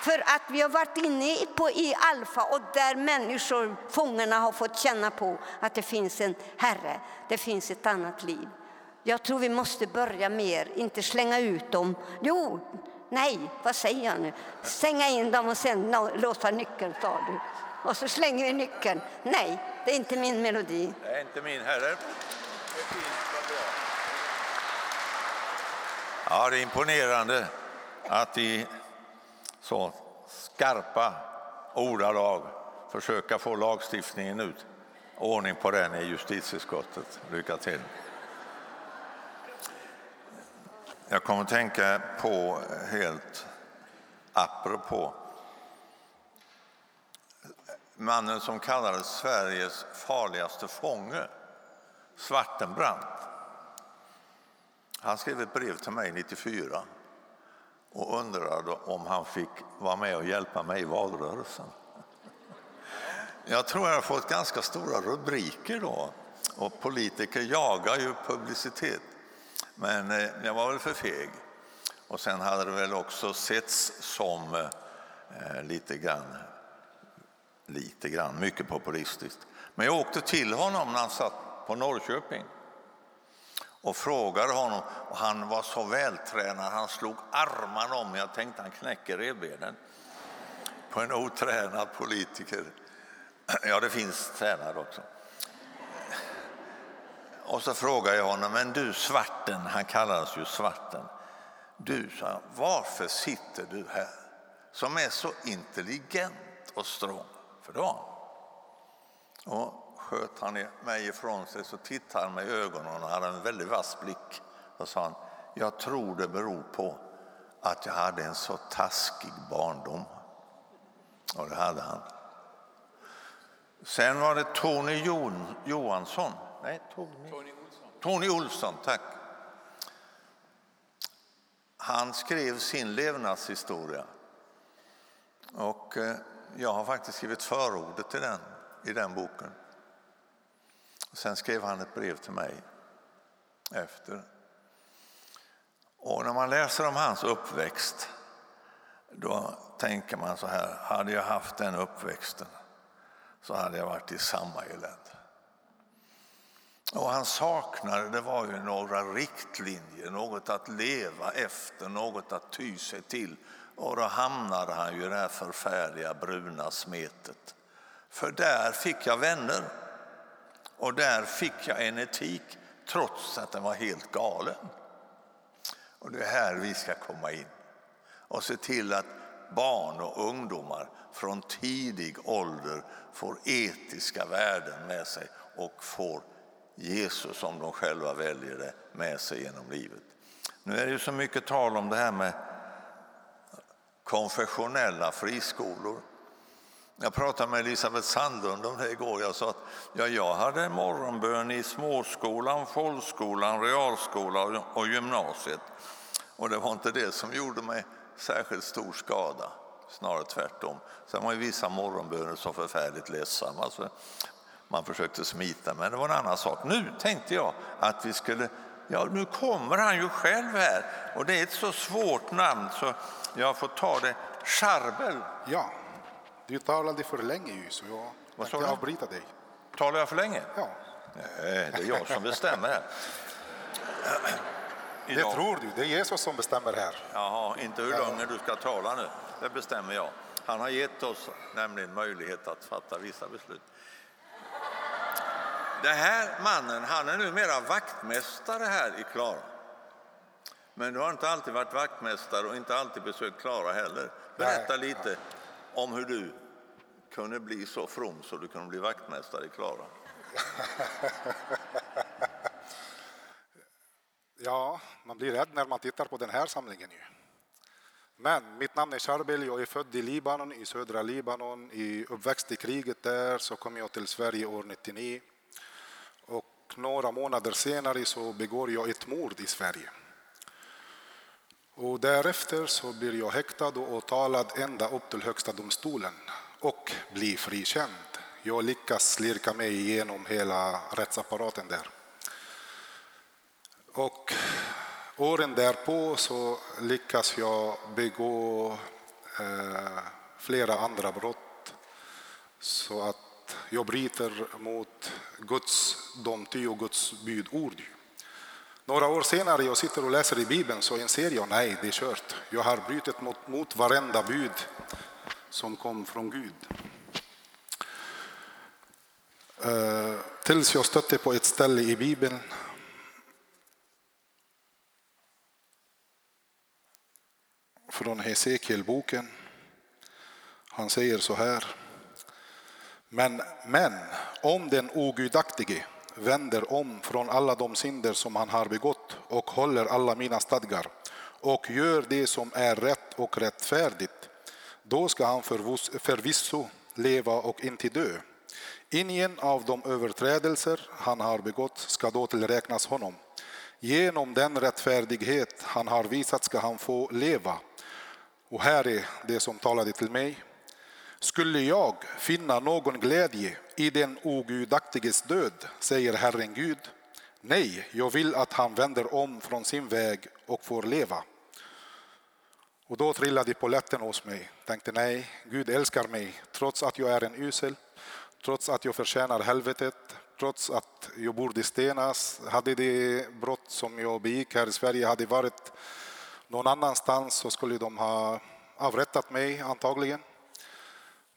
För att vi har varit inne på i Alfa och där människor, fångarna har fått känna på att det finns en Herre, det finns ett annat liv. Jag tror vi måste börja mer, inte slänga ut dem. Jo, nej, vad säger jag nu? Stänga in dem och sen låsa nyckeln, sa du. Och så slänger vi nyckeln. Nej, det är inte min melodi. Det är inte min heller. Ja, det är imponerande att i så skarpa ordalag försöka få lagstiftningen ut. Ordning på den i justitieutskottet. Lycka till. Jag kommer att tänka på helt apropå mannen som kallades Sveriges farligaste fånge, Svartenbrandt. Han skrev ett brev till mig 94 och undrade om han fick vara med och hjälpa mig i valrörelsen. Jag tror jag har fått ganska stora rubriker då och politiker jagar ju publicitet. Men eh, jag var väl för feg. Och sen hade det väl också setts som eh, lite grann, lite grann, mycket populistiskt. Men jag åkte till honom när han satt på Norrköping och frågade honom. Och han var så vältränad, han slog armarna om Jag tänkte han knäcker revbenen på en otränad politiker. Ja, det finns tränade också. Och så frågade jag honom, men du svarten, han kallades ju svarten. Du, sa varför sitter du här som är så intelligent och strong? För då och sköt han mig ifrån sig så tittade han mig i ögonen och hade en väldigt vass blick. Och sa han, jag tror det beror på att jag hade en så taskig barndom. Och det hade han. Sen var det Tony Johansson Nej, Tony. Tony Olsson. Tony Olsson, tack. Han skrev sin levnadshistoria. Och eh, jag har faktiskt skrivit förordet till den, i den boken. Sen skrev han ett brev till mig efter. Och när man läser om hans uppväxt då tänker man så här, hade jag haft den uppväxten så hade jag varit i samma elände. Och han saknade det var ju några riktlinjer, något att leva efter, något att ty sig till. Och då hamnade han ju i det här förfärliga bruna smetet. För där fick jag vänner och där fick jag en etik trots att den var helt galen. Och det är här vi ska komma in och se till att barn och ungdomar från tidig ålder får etiska värden med sig och får Jesus, om de själva väljer det, med sig genom livet. Nu är det ju så mycket tal om det här med konfessionella friskolor. Jag pratade med Elisabeth Sandlund om det igår. Jag sa att ja, jag hade morgonbön i småskolan, folkskolan, realskolan och gymnasiet. Och det var inte det som gjorde mig särskilt stor skada, snarare tvärtom. Sen var ju vissa morgonböner så förfärligt ledsamma. Så man försökte smita, men det var en annan sak. Nu tänkte jag att vi skulle, ja nu kommer han ju själv här och det är ett så svårt namn så jag får ta det. Charbel. Ja, du talade för länge ju så jag Vad tänkte avbryta dig. Talar jag för länge? Ja. Nej, det är jag som bestämmer här. Det tror du, det är Jesus som bestämmer här. Jaha, inte hur länge du ska tala nu. Det bestämmer jag. Han har gett oss nämligen möjlighet att fatta vissa beslut. Den här mannen han är numera vaktmästare här i Klara. Men du har inte alltid varit vaktmästare och inte alltid besökt Klara heller. Berätta Nej. lite om hur du kunde bli så from så du kunde bli vaktmästare i Klara. ja, man blir rädd när man tittar på den här samlingen. Ju. Men mitt namn är Charbel, jag är född i Libanon, i södra Libanon. I uppväxt i kriget där så kom jag till Sverige år 99 några månader senare så begår jag ett mord i Sverige. Och därefter så blir jag häktad och åtalad ända upp till Högsta domstolen och blir frikänd. Jag lyckas slirka mig igenom hela rättsapparaten där. Och åren därpå så lyckas jag begå eh, flera andra brott. Så att jag bryter mot Guds, de tio Guds budord. Några år senare jag sitter och läser i Bibeln så inser jag nej, det är kört. Jag har brutit mot, mot varenda bud som kom från Gud. Uh, tills jag stötte på ett ställe i Bibeln från Hesekiel-boken. Han säger så här. Men, men om den ogudaktige vänder om från alla de synder som han har begått och håller alla mina stadgar och gör det som är rätt och rättfärdigt, då ska han förvisso leva och inte dö. Ingen av de överträdelser han har begått ska då tillräknas honom. Genom den rättfärdighet han har visat ska han få leva. Och här är det som talade till mig. Skulle jag finna någon glädje i den ogudaktiges död, säger Herren Gud. Nej, jag vill att han vänder om från sin väg och får leva. Och då trillade polletten hos mig. Tänkte nej, Gud älskar mig trots att jag är en usel, trots att jag förtjänar helvetet, trots att jag borde stenas. Hade det brott som jag begick här i Sverige hade varit någon annanstans så skulle de ha avrättat mig antagligen.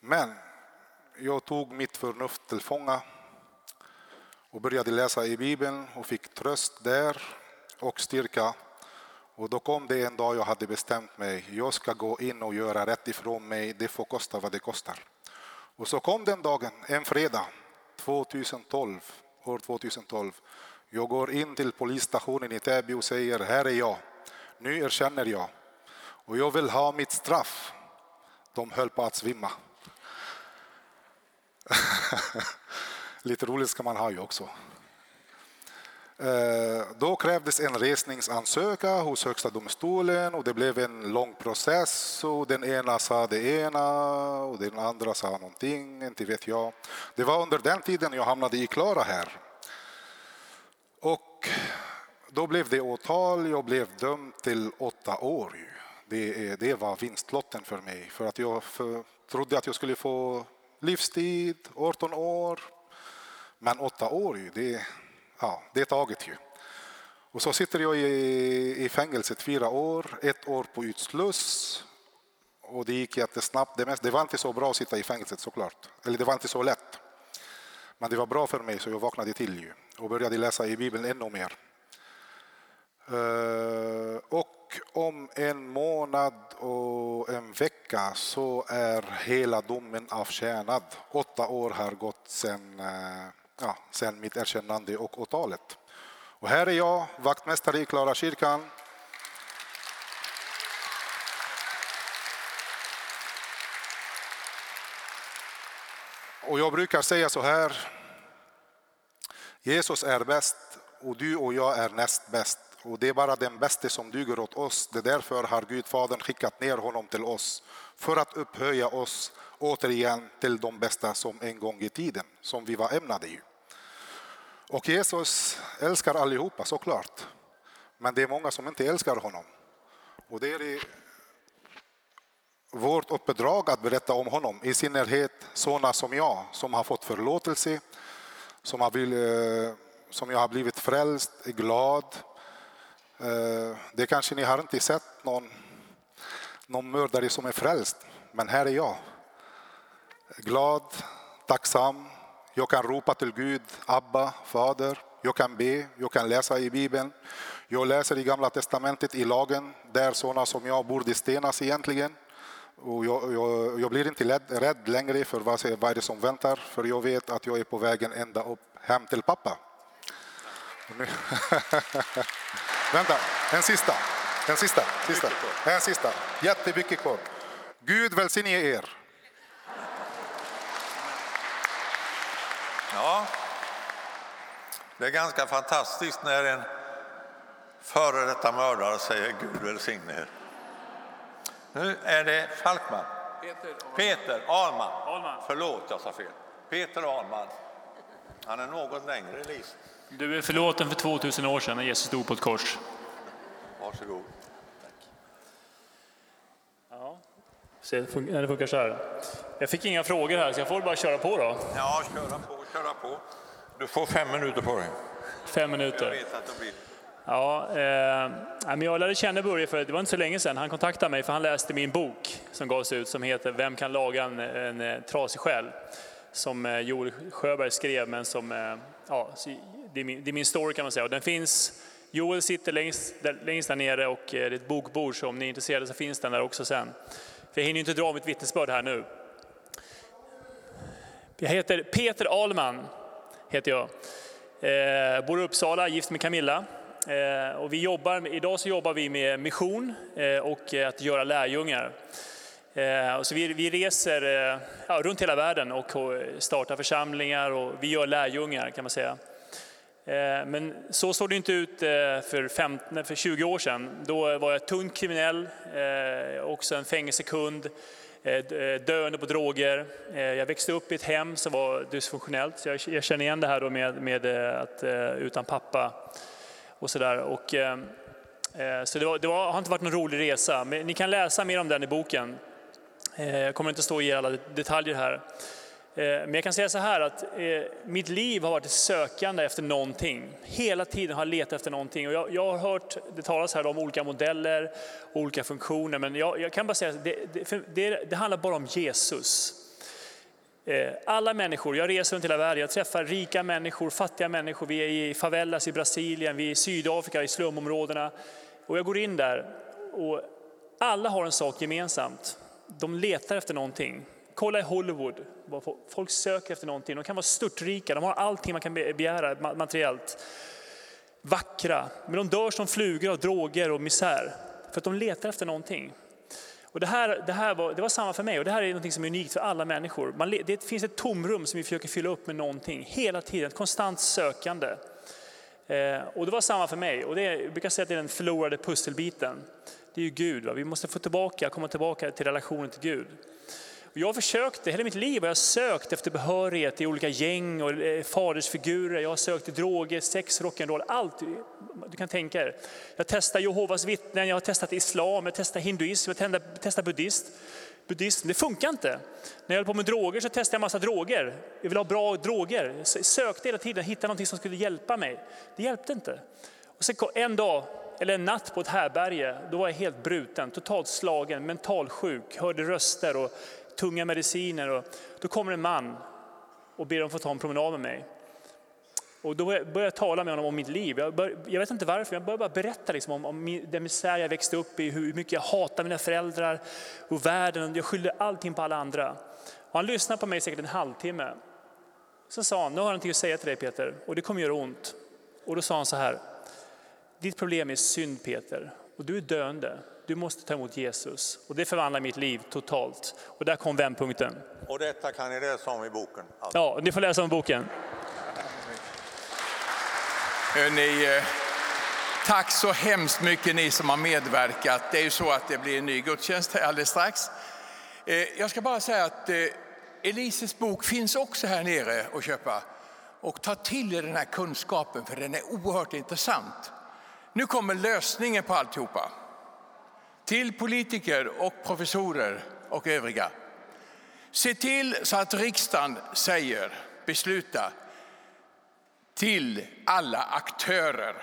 Men jag tog mitt förnuft till fånga och började läsa i Bibeln och fick tröst där och styrka. Och då kom det en dag jag hade bestämt mig, jag ska gå in och göra rätt ifrån mig, det får kosta vad det kostar. Och så kom den dagen, en fredag 2012, år 2012. Jag går in till polisstationen i Täby och säger, här är jag, nu erkänner jag och jag vill ha mitt straff. De höll på att svimma. Lite roligt ska man ha ju också. Eh, då krävdes en resningsansökan hos Högsta domstolen och det blev en lång process. Och den ena sa det ena och den andra sa någonting, inte vet jag. Det var under den tiden jag hamnade i Klara här. Och då blev det åtal, jag blev dömd till åtta år. Det, det var vinstlotten för mig, för att jag för, trodde att jag skulle få livstid, 18 år. Men åtta år, det, ja, det är taget ju. Och så sitter jag i, i fängelset fyra år, ett år på utsluss. Och det gick jättesnabbt. Det, mest, det var inte så bra att sitta i fängelset såklart. Eller det var inte så lätt. Men det var bra för mig så jag vaknade till ju och började läsa i Bibeln ännu mer. Uh, och om en månad och en vecka så är hela domen avtjänad. Åtta år har gått sedan, eh, ja, sen mitt erkännande och åtalet. Och här är jag, vaktmästare i Klara kyrkan. Och jag brukar säga så här. Jesus är bäst och du och jag är näst bäst. Och det är bara den bästa som duger åt oss. Det är därför har Gud Fadern skickat ner honom till oss. För att upphöja oss återigen till de bästa som en gång i tiden, som vi var ämnade ju. Och Jesus älskar allihopa såklart. Men det är många som inte älskar honom. Och det är vårt uppdrag att berätta om honom, i synnerhet sådana som jag som har fått förlåtelse, som, har blivit, eh, som jag har blivit frälst, glad, Eh, det kanske ni har inte sett någon, någon mördare som är frälst, men här är jag. Glad, tacksam, jag kan ropa till Gud, Abba, Fader. Jag kan be, jag kan läsa i Bibeln. Jag läser i Gamla Testamentet, i lagen, där sådana som jag borde stenas egentligen. Och jag, jag, jag blir inte rädd, rädd längre för vad, vad är det som väntar, för jag vet att jag är på vägen ända upp hem till pappa. Vänta, en sista. En sista. sista. En sista. Jättemycket kvar. Gud välsigne er. Ja, det är ganska fantastiskt när en före detta mördare säger Gud välsigne er. Nu är det Falkman. Peter, Peter Ahlman. Ahlman. Förlåt, jag sa fel. Peter Ahlman. Han är något längre list. Du är förlåten för 2000 år sedan när Jesus dog på ett kors. Varsågod. Ja. Se, det funkar, det funkar så här. Jag fick inga frågor här, så jag får bara köra på då. Ja, köra på, köra på. Du får fem minuter på dig. Fem Jag minuter. vet att det blir... Ja, eh, men jag lärde känna Börje för det var inte så länge sedan. Han kontaktade mig för han läste min bok som gavs ut som heter Vem kan laga en, en, trasig själ? Som eh, Joel Sjöberg skrev, men som, eh, ja, det, är min, det är min story kan man säga. Och den finns, Joel sitter längst där, längst där nere och eh, det är ett bokbord, så om ni är intresserade så finns den där också sen. För jag hinner ju inte dra mitt vittnesbörd här nu. Jag heter Peter Alman, heter jag. Eh, bor i Uppsala, gift med Camilla. Eh, och vi jobbar, idag så jobbar vi med mission eh, och eh, att göra lärjungar. Eh, och så vi, vi reser eh, ja, runt hela världen och eh, startar församlingar och vi gör lärjungar kan man säga. Eh, men så såg det inte ut eh, för, 15, för 20 år sedan. Då var jag tung kriminell, eh, också en fängelsekund, döende på droger. Jag växte upp i ett hem som var dysfunktionellt, så jag känner igen det här då med, med att utan pappa och sådär. Och, så det, var, det var, har inte varit någon rolig resa, men ni kan läsa mer om den i boken. Jag kommer inte stå i alla detaljer här. Eh, men jag kan säga så här att eh, mitt liv har varit ett sökande efter någonting. Hela tiden har jag letat efter någonting. Och jag, jag har hört det talas här om olika modeller, olika funktioner, men jag, jag kan bara säga att det, det, det, det handlar bara om Jesus. Eh, alla människor, jag reser runt hela världen, jag träffar rika människor, fattiga människor. Vi är i favelas i Brasilien, vi är i Sydafrika, i slumområdena. Och jag går in där och alla har en sak gemensamt. De letar efter någonting. Kolla i Hollywood, folk söker efter någonting. De kan vara störtrika, de har allting man kan begära materiellt. Vackra, men de dör som flugor av droger och misär. För att de letar efter någonting. Och det, här, det, här var, det var samma för mig och det här är något som är unikt för alla människor. Man, det finns ett tomrum som vi försöker fylla upp med någonting hela tiden, ett konstant sökande. Eh, och det var samma för mig och det, jag brukar säga att det är den förlorade pusselbiten. Det är ju Gud, va? vi måste få tillbaka, komma tillbaka till relationen till Gud. Jag försökte, hela mitt liv har jag sökt efter behörighet i olika gäng och eh, fadersfigurer. Jag har sökt i droger, sex, rock'n'roll, allt du kan tänka er. Jag testar Jehovas vittnen, jag har testat islam, jag testar hinduism, jag testar, buddhist. buddhism. Det funkar inte. När jag höll på med droger så testade jag massa droger. Jag ville ha bra droger. Jag sökte hela tiden, hittade något som skulle hjälpa mig. Det hjälpte inte. Och sen en dag, eller en natt på ett härberge, då var jag helt bruten, totalt slagen, mentalsjuk, hörde röster och tunga mediciner. Och då kommer en man och ber om att få ta en promenad med mig. Och då började jag tala med honom om mitt liv. Jag, bör, jag vet inte varför, jag började bara berätta liksom om, om den misär jag växte upp i, hur mycket jag hatar mina föräldrar och världen. Jag skyllde allting på alla andra. Och han lyssnade på mig säkert en halvtimme. Så sa han, nu har jag någonting att säga till dig Peter och det kommer göra ont. Och då sa han så här, ditt problem är synd Peter och du är döende. Du måste ta emot Jesus. Och det förvandlar mitt liv totalt. Och där kom vändpunkten. Och detta kan ni läsa om i boken. Alltså. Ja, ni får läsa om boken. Hörrni, eh, tack så hemskt mycket ni som har medverkat. Det är ju så att det blir en ny gudstjänst här alldeles strax. Eh, Jag ska bara säga att eh, Elises bok finns också här nere att köpa. Och ta till er den här kunskapen för den är oerhört intressant. Nu kommer lösningen på alltihopa. Till politiker och professorer och övriga. Se till så att riksdagen säger, beslutar, till alla aktörer.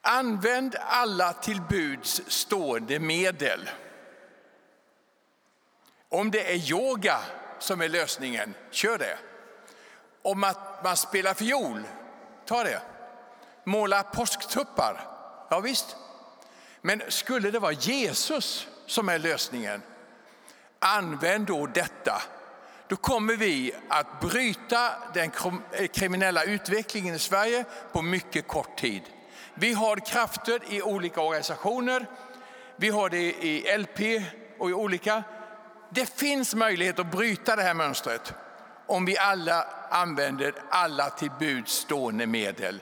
Använd alla till buds stående medel. Om det är yoga som är lösningen, kör det. Om att man spelar fiol, ta det. Måla påsktuppar, ja visst. Men skulle det vara Jesus som är lösningen, använd då detta. Då kommer vi att bryta den eh, kriminella utvecklingen i Sverige på mycket kort tid. Vi har krafter i olika organisationer, vi har det i LP och i olika. Det finns möjlighet att bryta det här mönstret om vi alla använder alla till buds stående medel.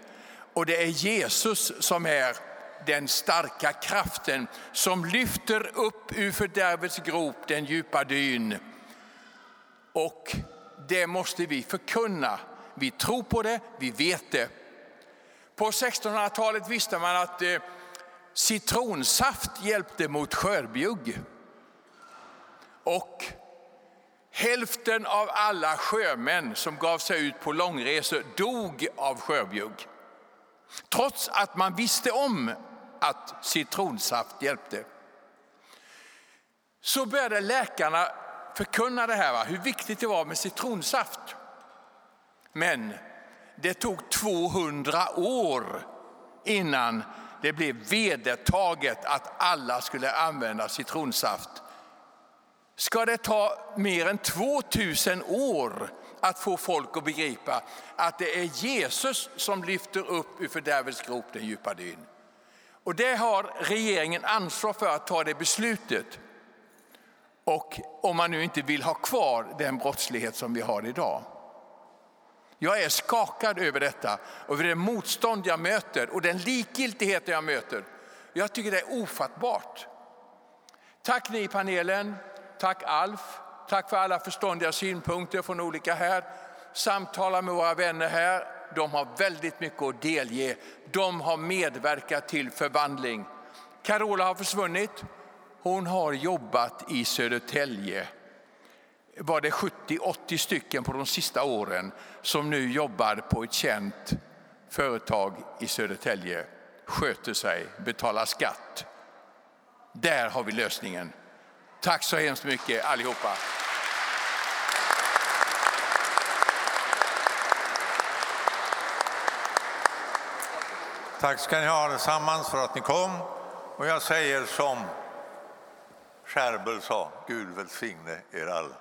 Och det är Jesus som är den starka kraften som lyfter upp ur fördärvets grop den djupa dyn. Och det måste vi förkunna. Vi tror på det, vi vet det. På 1600-talet visste man att eh, citronsaft hjälpte mot skörbjugg. Och hälften av alla sjömän som gav sig ut på långresor dog av skörbjugg. Trots att man visste om att citronsaft hjälpte. Så började läkarna förkunna det här, va? hur viktigt det var med citronsaft. Men det tog 200 år innan det blev vedertaget att alla skulle använda citronsaft. Ska det ta mer än 2000 år att få folk att begripa att det är Jesus som lyfter upp ur fördärvets grop den djupa dyn? Och det har regeringen ansvar för att ta det beslutet. Och om man nu inte vill ha kvar den brottslighet som vi har idag. Jag är skakad över detta, över det motstånd jag möter och den likgiltighet jag möter. Jag tycker det är ofattbart. Tack ni i panelen, tack Alf, tack för alla förståndiga synpunkter från olika här. Samtala med våra vänner här, de har väldigt mycket att delge. De har medverkat till förvandling. Carola har försvunnit. Hon har jobbat i Södertälje var det 70-80 stycken på de sista åren som nu jobbar på ett känt företag i Södertälje, sköter sig, betalar skatt. Där har vi lösningen. Tack så hemskt mycket allihopa. Tack ska ni ha allesammans för att ni kom. Och jag säger som Skärbel sa, Gud välsigne er alla.